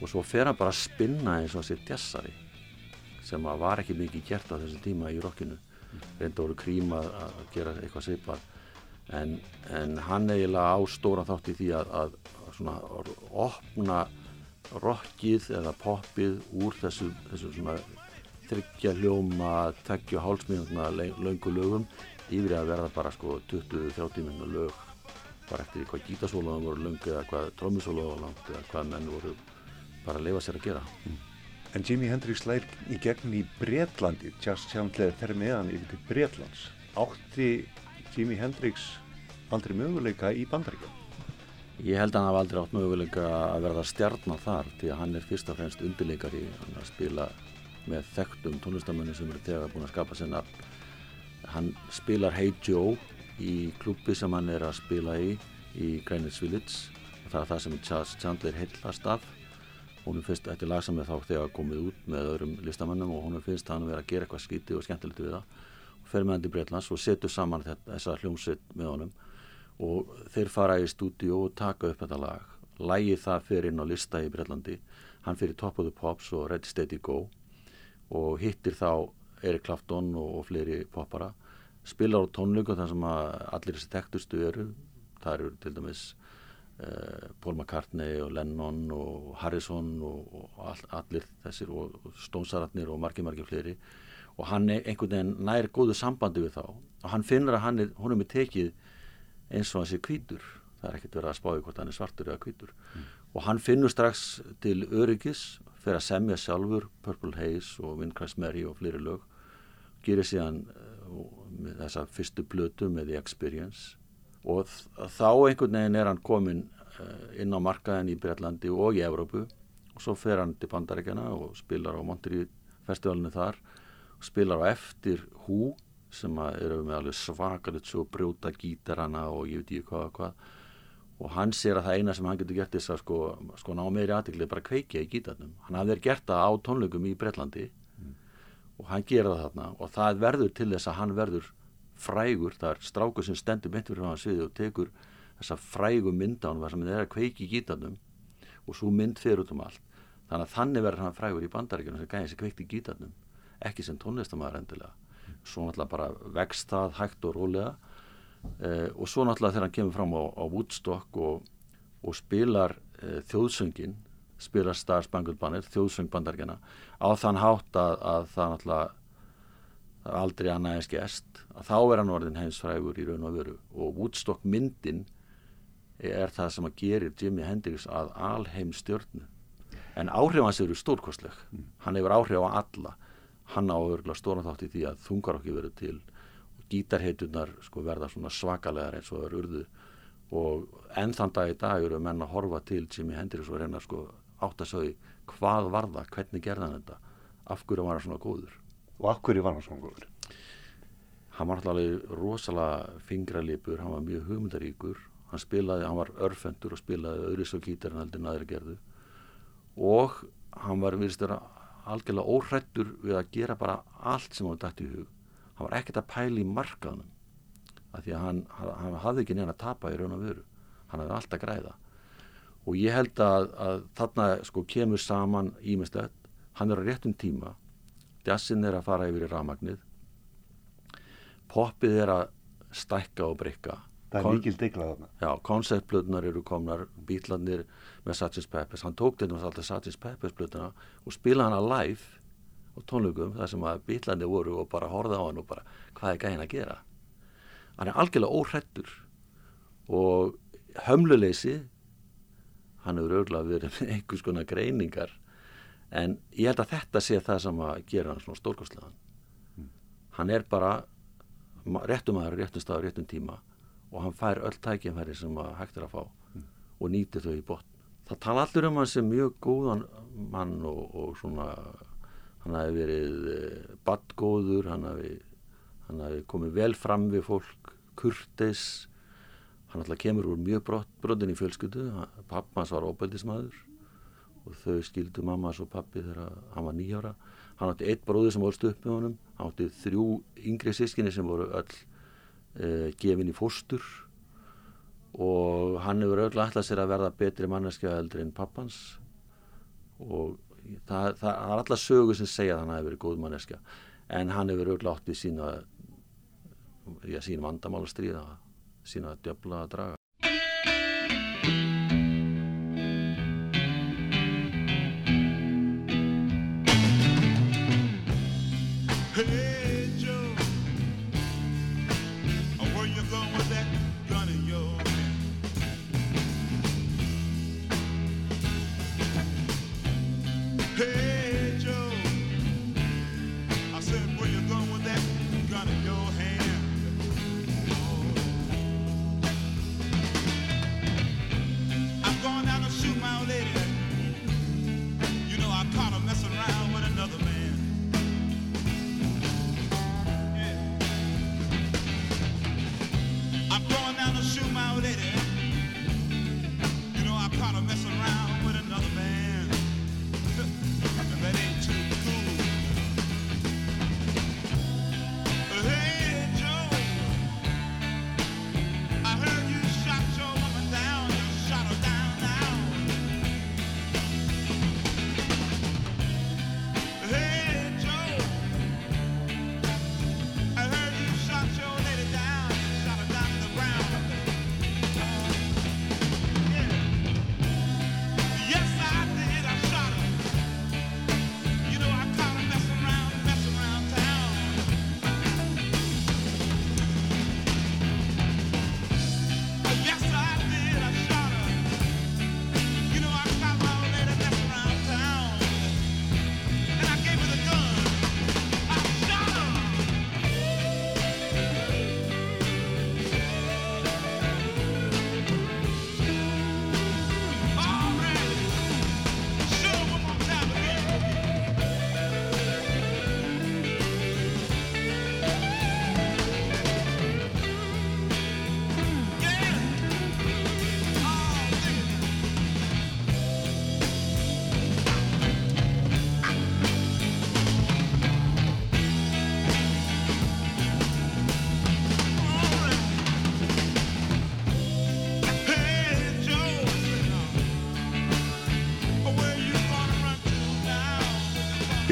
Og svo fer hann bara að spinna eins og að sér jazzari sem að var ekki mikið gert á þessum tíma í rockinu. Reynda voru krím að gera eitthvað svipað. En, en hann eiginlega á stóra þátt í því að, að svona opna rockið eða poppið úr þessu, þessu svona þryggja hljóma, tveggja hálsmínutna löngu lögum yfir að verða bara sko 20-30 minna lög bara eftir hvað gítasólaðum voru löngu eða hvað langt eða hvað menn voru bara að leifa sér að gera En Jimi Hendrix lær í gegn í Bretlandi, Just Chandler fer með hann yfir til Bretlands. Átti Jimi Hendrix aldrei möguleika í bandaríkjum? Ég held að hann hafa aldrei átt möguleika að verða stjarnar þar því að hann er fyrst og fremst undirleikari. Hann er að spila með þekktum tónlistamönnum sem eru þegar búin að skapa nafn. Hann spilar Hey Joe í klubbi sem hann er að spila í í Greenwich Village. Það er það sem Charles Chandler heillast af. Hún finnst eftir lag sem er þá þegar komið út með öðrum listamönnum og hún finnst hann vera að gera eitthvað skítið og skemmtilegt við það. Og fer með hann til Breitlands og setur saman þetta, þessa hljómsveit með honum og þeir fara í stúdíu og taka upp þetta lag. Lægi það fyrir inn á lista í Breitlandi hann fyrir Top of the Pops og Ready Steady Go. Og hittir þá Erik Clapton og, og fleiri poppara. Spilar á tónleiku þar sem allir þessi tektustu eru. Það eru til dæmis uh, Paul McCartney og Lennon og Harrison og, og all, allir þessir og, og Stónsararnir og margir margir fleiri. Og hann er einhvern veginn nær góðu sambandi við þá. Og hann finnur að hann er, hún er með tekið eins og hann sé hvítur. Það er ekkert verið að spáði hvort hann er svartur eða hvítur. Og hann finnur strax til öryggis fyrir að semja sjálfur Purple Haze og Windcrash Mary og fleiri lög. Gerir síðan uh, þessa fyrstu blötu með The Experience. Og þá einhvern veginn er hann komin uh, inn á markaðin í Breitlandi og í Evrópu. Og svo fer hann til Bandaríkjana og spilar á Monterey festivalinu þar. Og spilar á eftir Who sem eru með alveg svakalit svo brjóta gítarana og ég veit ekki hvað og hvað. Og hann sér að það eina sem hann getur gert þess að sko, sko ná meiri aðtekli bara kveikja í gítarnum. Hann hafði gert það á tónleikum í Bretlandi og hann gera það þarna og það verður til þess að hann verður frægur, það er strákur sem stendur mitt fyrir hann sviði og tekur þessa frægu mynda hann sem er að kveiki í gítarnum og svo mynd fyrir út um allt. Þannig að þannig verður hann frægur í bandaríkjunum sem gæði sem kveikti í gítarnum ekki sem tónlistamæður endilega svo náttúrulega bara vext það hægt og rólega. Eh, og svo náttúrulega þegar hann kemur fram á, á Woodstock og, og spilar eh, þjóðsöngin spilar Star Spangled Banner, þjóðsöng bandaríkjana á þann hátt að, að það náttúrulega aldrei annað eins gest að þá er hann orðin heimsfrægur í raun og veru. Og Woodstock myndin er það sem að gerir Jimi Hendrix að alheim stjörnu en áhrif hans eru stórkostleg. Hann hefur áhrif á alla hann á örgulega stóran þátt í því að þungar okkur verið til og gítarheitunar sko verða svona svakalegar eins og urðu. Og enn þann dag í dag eru menn að horfa til Jimi Hendrix og reyna sko átt að sögðu hvað var það, hvernig gerði hann þetta? Af hverju var hann svona góður? Og af hverju var hann svona góður? hann var alltaf rosalega fingralipur, hann var mjög hugmyndaríkur. Hann spilaði, hann var örfendur og spilaði öðru svo gítar en en aðri gerðu. Og hann var virðist vera algjörlega óhrættur við að gera bara allt sem hann dætt í hug. Hann var ekkert að pæla í markaðnum af því að hann, hann, hafði ekki neina að tapa í raun og veru. Hann hafði allt að græða. Og ég held að, að þarna sko kemur saman ímislegt hann er á réttum tíma. Jazzin er að fara yfir í rafmagnið. Poppið er að stækka og breyka Það er mikil deigla þarna. Já, konceptblöðnar eru komnar, bítlarnir með Sgt. Peppers, hann tók þetta alltaf Sgt. Peppers blöðuna og spilaði hana live á tónleikum þar sem að bítlarnir voru og bara horfði á hann og bara, hvað er gæðin að gera? Hann er algjörlega óhrættur og hömluleysi hann hefur örgulega verið með einhvers konar greiningar en ég held að þetta sé það sem að gera hann svona stórkostlegan hann er bara réttum aðra, réttum staður, réttum tíma og hann fær öll tækifæri sem að hægt er að fá og nýtir þau í botn. Það tala allir um hann sem mjög góðan mann og, og svona hann hafi verið eh, badgóður, hann hafi, hann hafi komið vel fram við fólk, kurteis, hann alltaf kemur úr mjög brott, brotin í fjölskyldu, pappans var óbældismæður og þau skildu mammas og pappi þegar hann var nýjára. Hann átti eitt bróður sem volst upp með honum, hann átti þrjú yngri sískinni sem voru öll uh, gefin í fóstur og hann hefur öll alltaf sér að verða betri manneskja heldur en pappans. Og það, það, er alltaf sögur sem segja að hann hefur verið góð manneskja. En hann hefur öll átt við sína já, sín vandamál að stríða sína djöfla að draga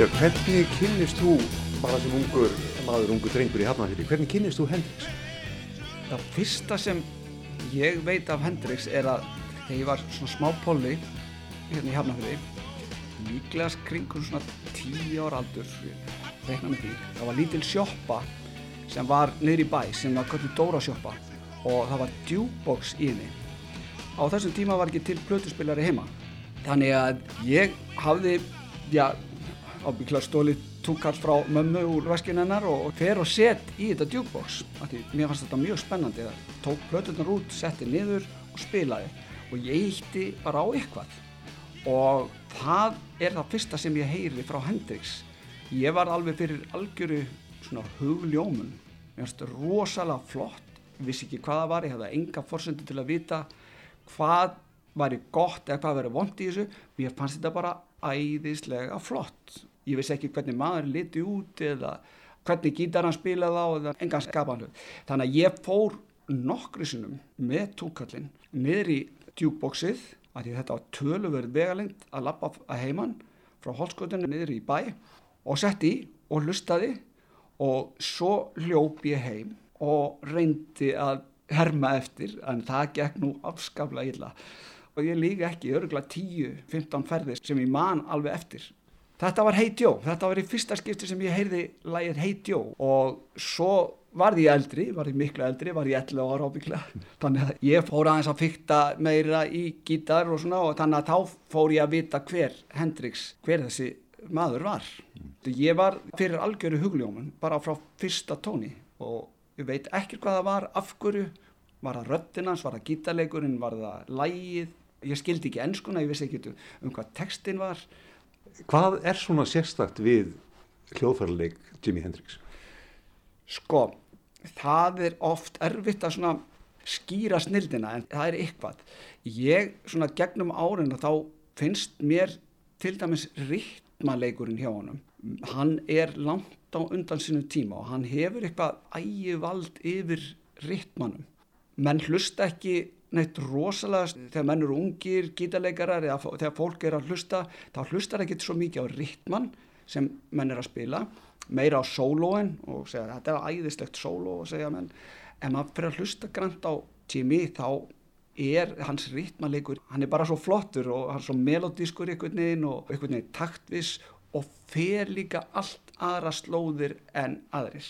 Björn, hvernig kynnist þú bara sem ungur maður, ungur drengur í Hafnarfjörði, hvernig kynnist þú Hendrix? Það fyrsta sem ég veit af Hendrix er að þegar ég var svona smá polli hérna í Hafnarfjörði líklegast kringur svona tíu ára aldur það var lítil sjoppa sem var niður í bæ sem var kallið Dóra sjoppa og það var djúbox í henni á þessum tíma var ekki til plötuspilari heima þannig að ég hafði já, ábyggla stólið túkall frá mömmu úr veskinu hennar og fer og set í þetta því mér fannst þetta mjög spennandi það tók plötunar út, setti niður og spilaði. Og ég ítti bara á eitthvað. Og það er það fyrsta sem ég heyri frá Hendrix. Ég var alveg fyrir algjöru svona hugljómun. Mér finnst þetta rosalega flott. Ég vissi ekki hvað það var, ég hefði enga forsöndu til að vita hvað væri gott eða hvað væri vond í þessu. Mér fannst þetta bara æðislega flott ég vissi ekki hvernig maður liti út eða hvernig gítar hann spilaði á eða engan skapan hlut þannig að ég fór nokkru sinnum með túkallinn niður í djúkboxið að þetta var töluverð vegalengt að lappa að heiman frá holskotinu niður í bæ og sett í og hlustaði og svo hljóp ég heim og reyndi að herma eftir en það gekk nú afskaplega illa. Og ég líka ekki örgulega 10-15 ferðir sem ég man alveg eftir þetta var Hey Joe, þetta var í fyrsta skipti sem ég heyrði lægið Hey Joe. Og svo varð ég eldri, varð ég miklu eldri, var ég 11 ára ábygglega þannig að ég fór aðeins að fykta meira í gítar og svona og þannig að þá fór ég að vita hver Hendrix, hver þessi maður var. Ég var fyrir algjöru hugljómun bara frá fyrsta tóni. Og ég veit ekki hvað það var af hverju, var það röddinans var það gítarleikurinn, var það lægið ég skildi ekki enskuna, ég vissi ekki um hvað textin var Hvað er svona sérstakt við hljóðfærarleik Jimi Hendrix? Sko, það er oft erfitt að svona skýra snildina en það er eitthvað. Ég svona gegnum árin þá finnst mér til dæmis ríktmaleikurinn hjá honum. Hann er langt á undan sinu tíma og hann hefur eitthvað ægivald yfir ríktmanum. Menn hlusta ekki neitt rosalega þegar menn eru ungir, gítarleikarar eða þegar fólk er að hlusta þá hlustar ekki svo mikið á ritman sem menn er að spila meira á sólóin og segja þetta er æðislegt sóló og segja menn. En maður fyrir að hlusta grænt á Jimmy þá er hans ritmanleikur hann er bara svo flottur og hann er svo melodískur einhvern veginn og einhvern veginn taktvis og fer líka allt aðra slóðir en aðrir.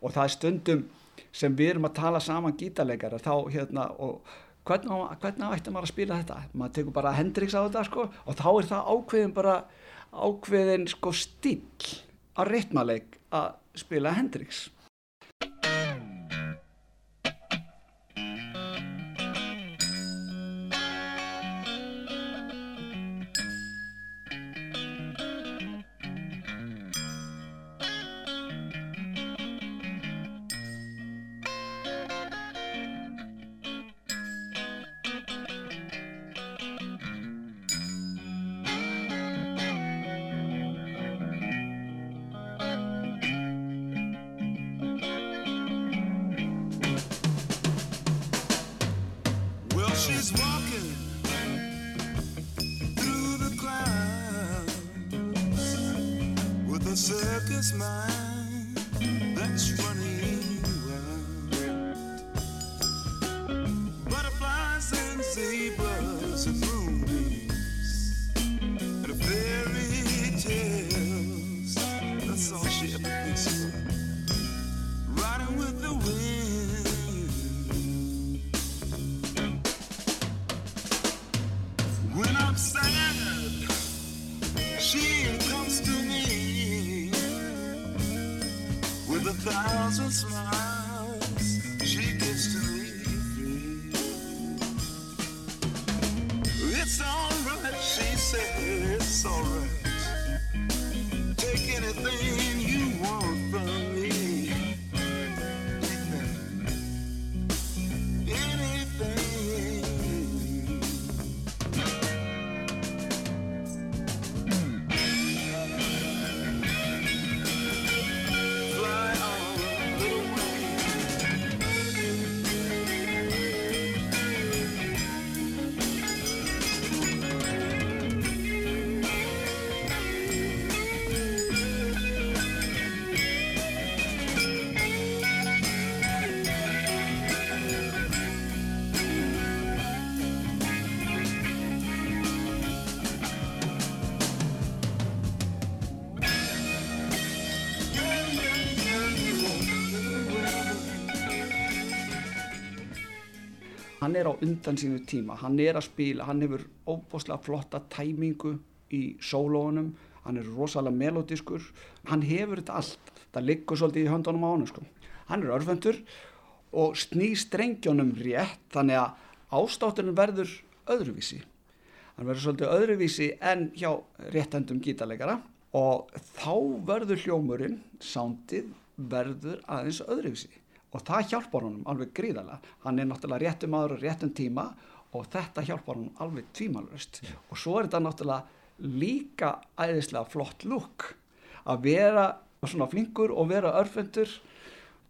Og það er stundum sem við erum að tala saman gítarleikara þá hérna og hvernig, hvernig ætti maður að spila þetta? Maður tekur bara Hendrix á þetta sko og þá er það ákveðin bara ákveðin sko stíl á ritmaleik að spila Hendrix er á undan sínu tíma. Hann er að spila, hann hefur óbúslega flotta tæmingu í sólóunum, hann er rosalega melodískur, hann hefur þetta allt það liggur svolítið í höndunum á hann sko. hann er örfendur og sný strengjónum rétt þannig að ástáturinn verður öðruvísi. Hann verður svolítið öðruvísi en hjá réttendum gítarleikara og þá verður hljómurinn, sándið verður aðeins öðruvísi og það hjálpar honum alveg gríðarlega. Hann er náttúrulega réttum aður og réttum tíma og þetta hjálpar honum alveg tvímalust og svo er þetta náttúrulega líka æðislega flott lúk að vera svona flinkur og vera örfendur.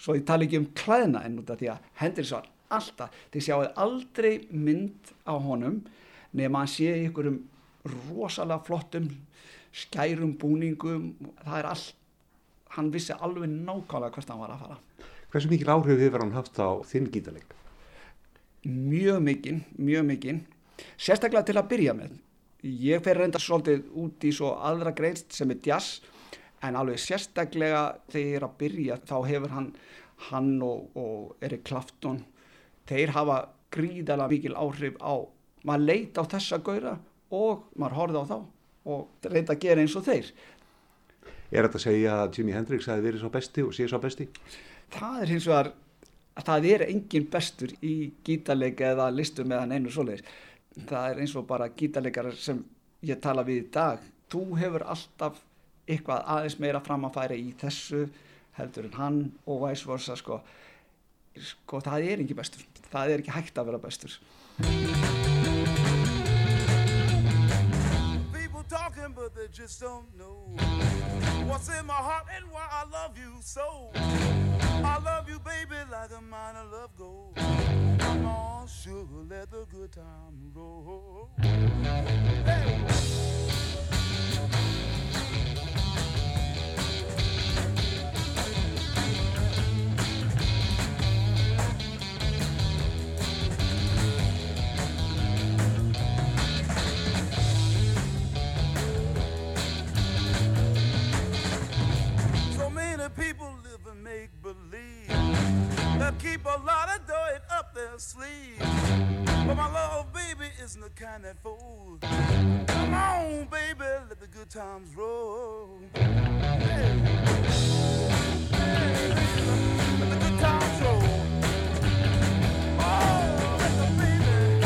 Svo ég tala ekki um klæðna en út af því að Hendrix var alltaf, þið sjáuð aldrei mynd á honum nema hann sé í einhverjum rosalega flottum skærum búningum. Það er allt hann vissi alveg nákvæmlega hvert hann var að fara Hversu mikil áhrif hefur hann haft á þinn gítarleik? mjög mikinn, mjög mikinn sérstaklega til að byrja með ég fer reynda svolítið út í svo aðra greinst sem er jazz en alveg sérstaklega þegar ég er að byrja þá hefur hann hann og, og Erik Clapton þeir hafa gríðalega mikil áhrif á maður leit á þessa gaura og maður horfði á þá og reynda að gera eins og þeir Er þetta að segja að Jimi Hendrix hefði verið svo besti og sé svo besti? Það er hins vegar að það er engin bestur í gítarleika eða listum eða neinu svoleiðis. Það er eins og bara gítarleikar sem ég tala við í dag. Þú hefur alltaf eitthvað aðeins meira fram að færa í þessu heldur en hann og vice versa sko. Sko það er ekki bestur. Það er ekki hægt að vera bestur. Just don't know what's in my heart and why I love you so. I love you, baby, like a mine of love gold. Come on, sugar, let the good time roll. Hey. People live and make believe. They keep a lot of dirt up their sleeve. But my love, baby, isn't the kind that fools. Come on, baby, let the good times roll. Let the good times roll. Oh, baby.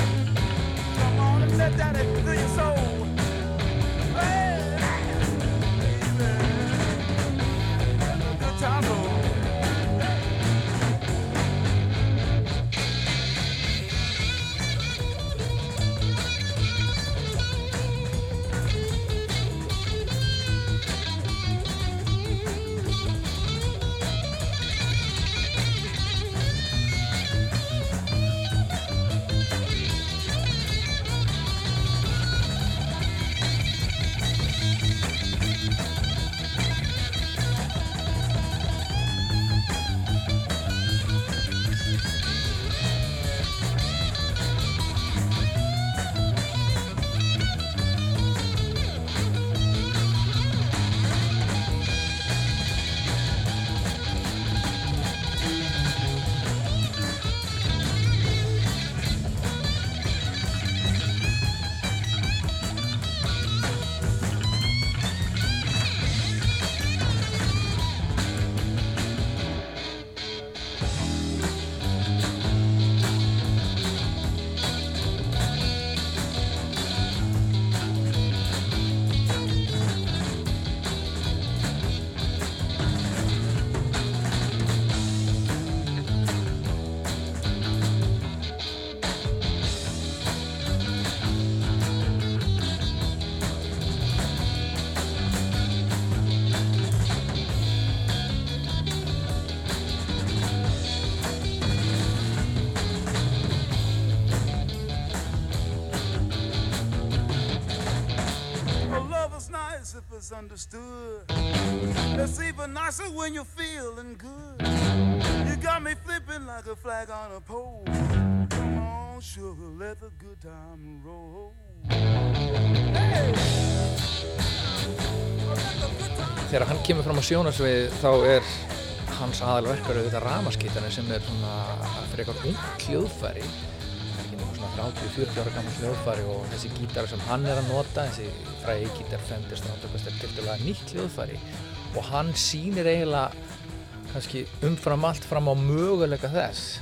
Come on and let that through your soul. Nice if it's understood. It's even nicer when you're feeling good. You got me flipping like a flag on a pole. Come on, sugar, let the good time roll. þegar hann kemur fram á sjónarsvið þá er hans aðalverkar auðvitað ramaskýtarnir sem er svona fyrir eitthvað ung hljóðfæri 30-40 ára gammal hljóðfæri og þessi gítar sem hann er að nota þessi fræði gítar Fender Stratocaster er tildulega nýtt hljóðfæri og hann sýnir eiginlega kannski umfram allt fram á möguleika þess.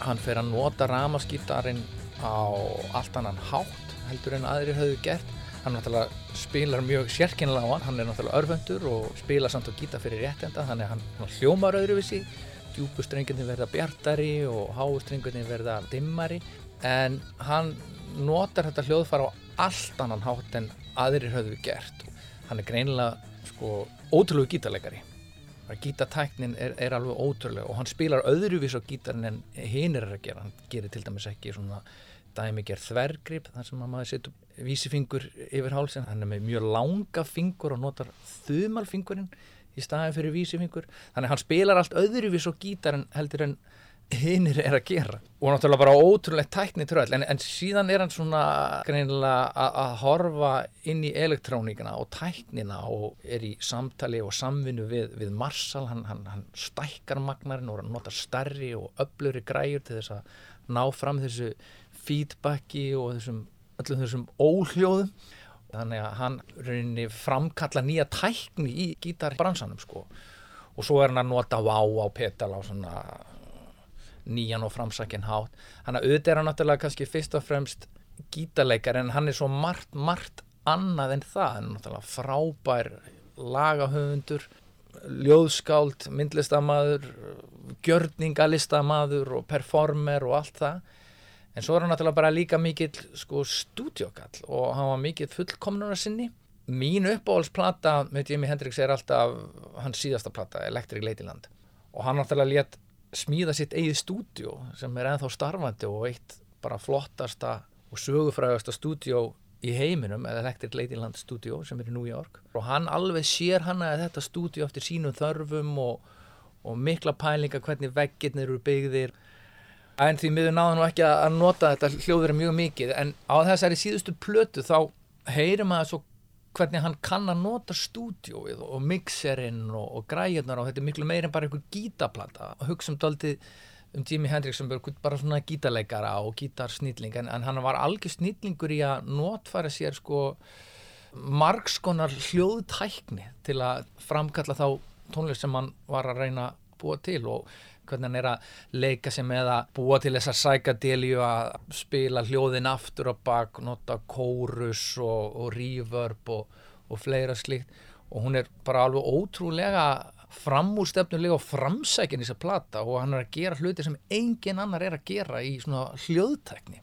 Hann fer að nota ramaskítarinn á allt annan hátt heldur en aðrir höfðu gert. Hann náttúrulega spilar mjög sérkennilega á hann. Hann er náttúrulega örfendur og spilar samt og gítar fyrir réttenda þannig að hann hljómar öðruvísi. Djúpustrenginni verða bjartari og háustrenginni verða dimmari en hann notar þetta hljóðfara á allt annan hátt en aðrir höfðu gert. Hann er greinilega sko ótrúlegu gítarleikari. Gítartæknin er, er alveg ótrúlega og hann spilar öðruvís á gítarinn en hinn er að gera. Hann gerir til dæmis ekki svona dæmigerð þvergrip þar sem að maður setur vísifingur yfir hálsin hann er með mjög langa fingur og notar þumalfingurinn í staðin fyrir vísifingur. Þannig hann spilar allt öðruvís og gítar en heldur en hinnir er að gera. Og náttúrulega bara ótrúlegt tækni tröll. En, en síðan er hann svona greinilega að- horfa inn í elektróníkina og tæknina og er í samtali og samvinnu við, við Marshall. Hann, hann, hann stækkar magnarinn og notar stærri og öfluri græjur til þess að ná fram þessu feedbacki og þessum öllum þessum óhljóðum. Þannig að hann rauninni framkalla nýja tækni í gítarbransanum sko. Og svo er hann að nota vá á pedal á svona nýjan og framsækin hátt. Hann að auðvitað er hann náttúrulega kannski fyrst og fremst gítarleikar en hann er svo margt, margt annað en það. Hann er náttúrulega frábær lagahöfundur ljóðskáld, myndlistamaður gjörningalistamaður og performer og allt það. En svo er hann náttúrulega bara líka mikill sko stúdíokall og hann var mikill fullkomnuna sinni. Mín uppáhaldsplata með Jimi Hendrix er alltaf hans síðasta plata, Electric Ladyland. Og hann náttúrulega létt smíða sitt eigið stúdíó sem er ennþá starfandi og eitt bara flottasta og sögufrægasta stúdíó í heiminum, eða Electric Ladyland stúdíó sem er í New York. Og hann alveg sér hann að þetta stúdíó eftir sínum þörfum og, og mikla pælinga hvernig veggirnir eru byggðir. En því miður náðu nú ekki að nota þetta hljóður mjög mikið. En á þessari síðustu plötu þá heyrir maður svo hvernig hann kann að nota stúdíóið og mixerinn og, og græjurnar og þetta er miklu meir en bara einhver gítaplata og hugsa um daldið um Jimi Hendrix sem bara svona gítarleikara og gítarsnýtling en, en hann var algjör snýtlingur í að notfæra sér sko margskonar hljóðtækni til að framkalla þá tónlist sem hann var að reyna að búa til og hvernig hann er að leika sig með að búa til þessa sækadelju að spila hljóðin aftur og bak, nota kórus og, og reverb og, og fleira slíkt. Og hún er bara alveg ótrúlega framúrstefnulega og framsækin í þessa plata og hann er að gera hluti sem engin annar er að gera í svona hljóðtækni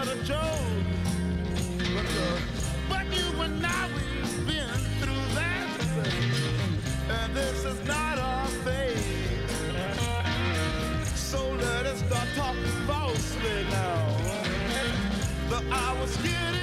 but a joke. But, uh, but you and I, we've been through that. And this is not our fate. So let us start talking falsely now. The hour's getting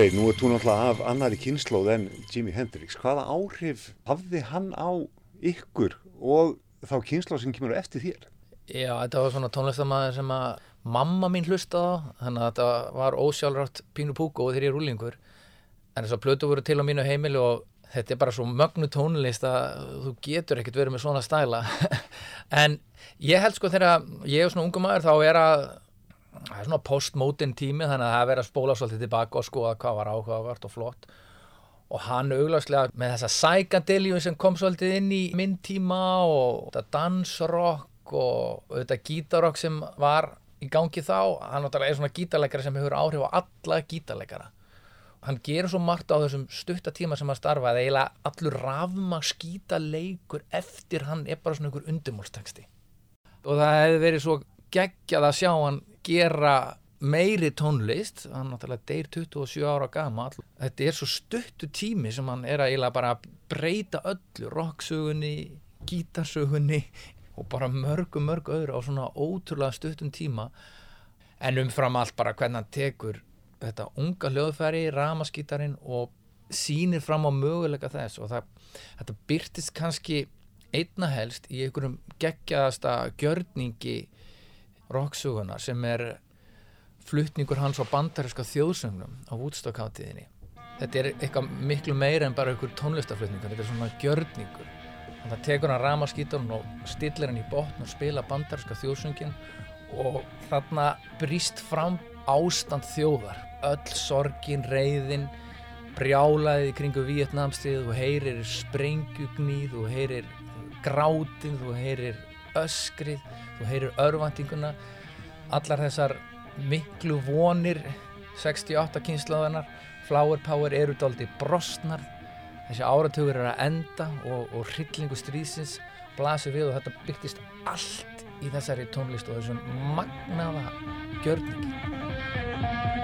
Freyr, nú er þú náttúrulega af annari kynnslóð en Jimi Hendrix. Hvaða áhrif hafði hann á ykkur og þá kynnslóð sem kemur eftir þér? Já, þetta var svona tónlistamæður sem að mamma mín hlustaði á, þannig að þetta var ósjálfrátt pínu púku og þegar ég er rúlingur. En þess að plötu voru til á mínu heimili og þetta er bara svo mögnu tónlist að þú getur ekkert verið með svona stæla. en ég held sko þegar ég er svona ungu maður þá er að það er svona postmodern tími þannig að það er verið að spóla svolítið tilbaka og skoða hvað var áhugavert og flott. Og hann augláslega með þessa psychedelia sem kom svolítið inn í minn tíma og þetta dansrock og þetta gítarrock sem var í gangi þá, hann er svona gítarleikari sem hefur áhrif á alla gítarleikara. Hann gerir svo margt á þessum stutta tíma sem hann starfaði eiginlega allur rafma skítaleikur eftir hann er bara svona einhver undumálsteksti og það hefði verið svo geggjað að sjá hann gera meiri tónlist hann náttúrulega deyr 27 ára gamall þetta er svo stuttu tími sem hann er að eiginlega bara breyta öllu rocksögunni, gítarsögunni og bara mörgu mörg öðru á svona ótrúlega stuttum tíma. En umfram allt bara hvernig hann tekur þetta unga hljóðfæri, ramaskítarinn og sýnir fram á möguleika þess og það, þetta byrtist kannski einna helst í einhverjum geggjaðasta gjörningi rocksuguna sem er flutningur hans á bandariska þjóðsögnum á Woodstock-háttíðinni. Þetta er eitthvað miklu meira en bara einhver tónlistaflutningur, þetta er svona gjörningur. Þannig að tekur hann ramaskítarinn og stillir hann í botn og spila bandariska þjóðsöngin og þarna brýst fram ástand þjóðar. Öll sorgin, reyðin, brjálaðið kringu Vietnamstið, þú heyrir sprengjugnýð, þú heyrir grátin, þú heyrir öskrið, þú heyrir örvandinguna, allar þessar miklu vonir 68 kynslaðanar, flower power eru daldi brostnar, þessi áratugur er að enda og, og hryllingu stríðsins blasir við og þetta byggjast allt í þessari tónlist og þessum magnaða gjörningi.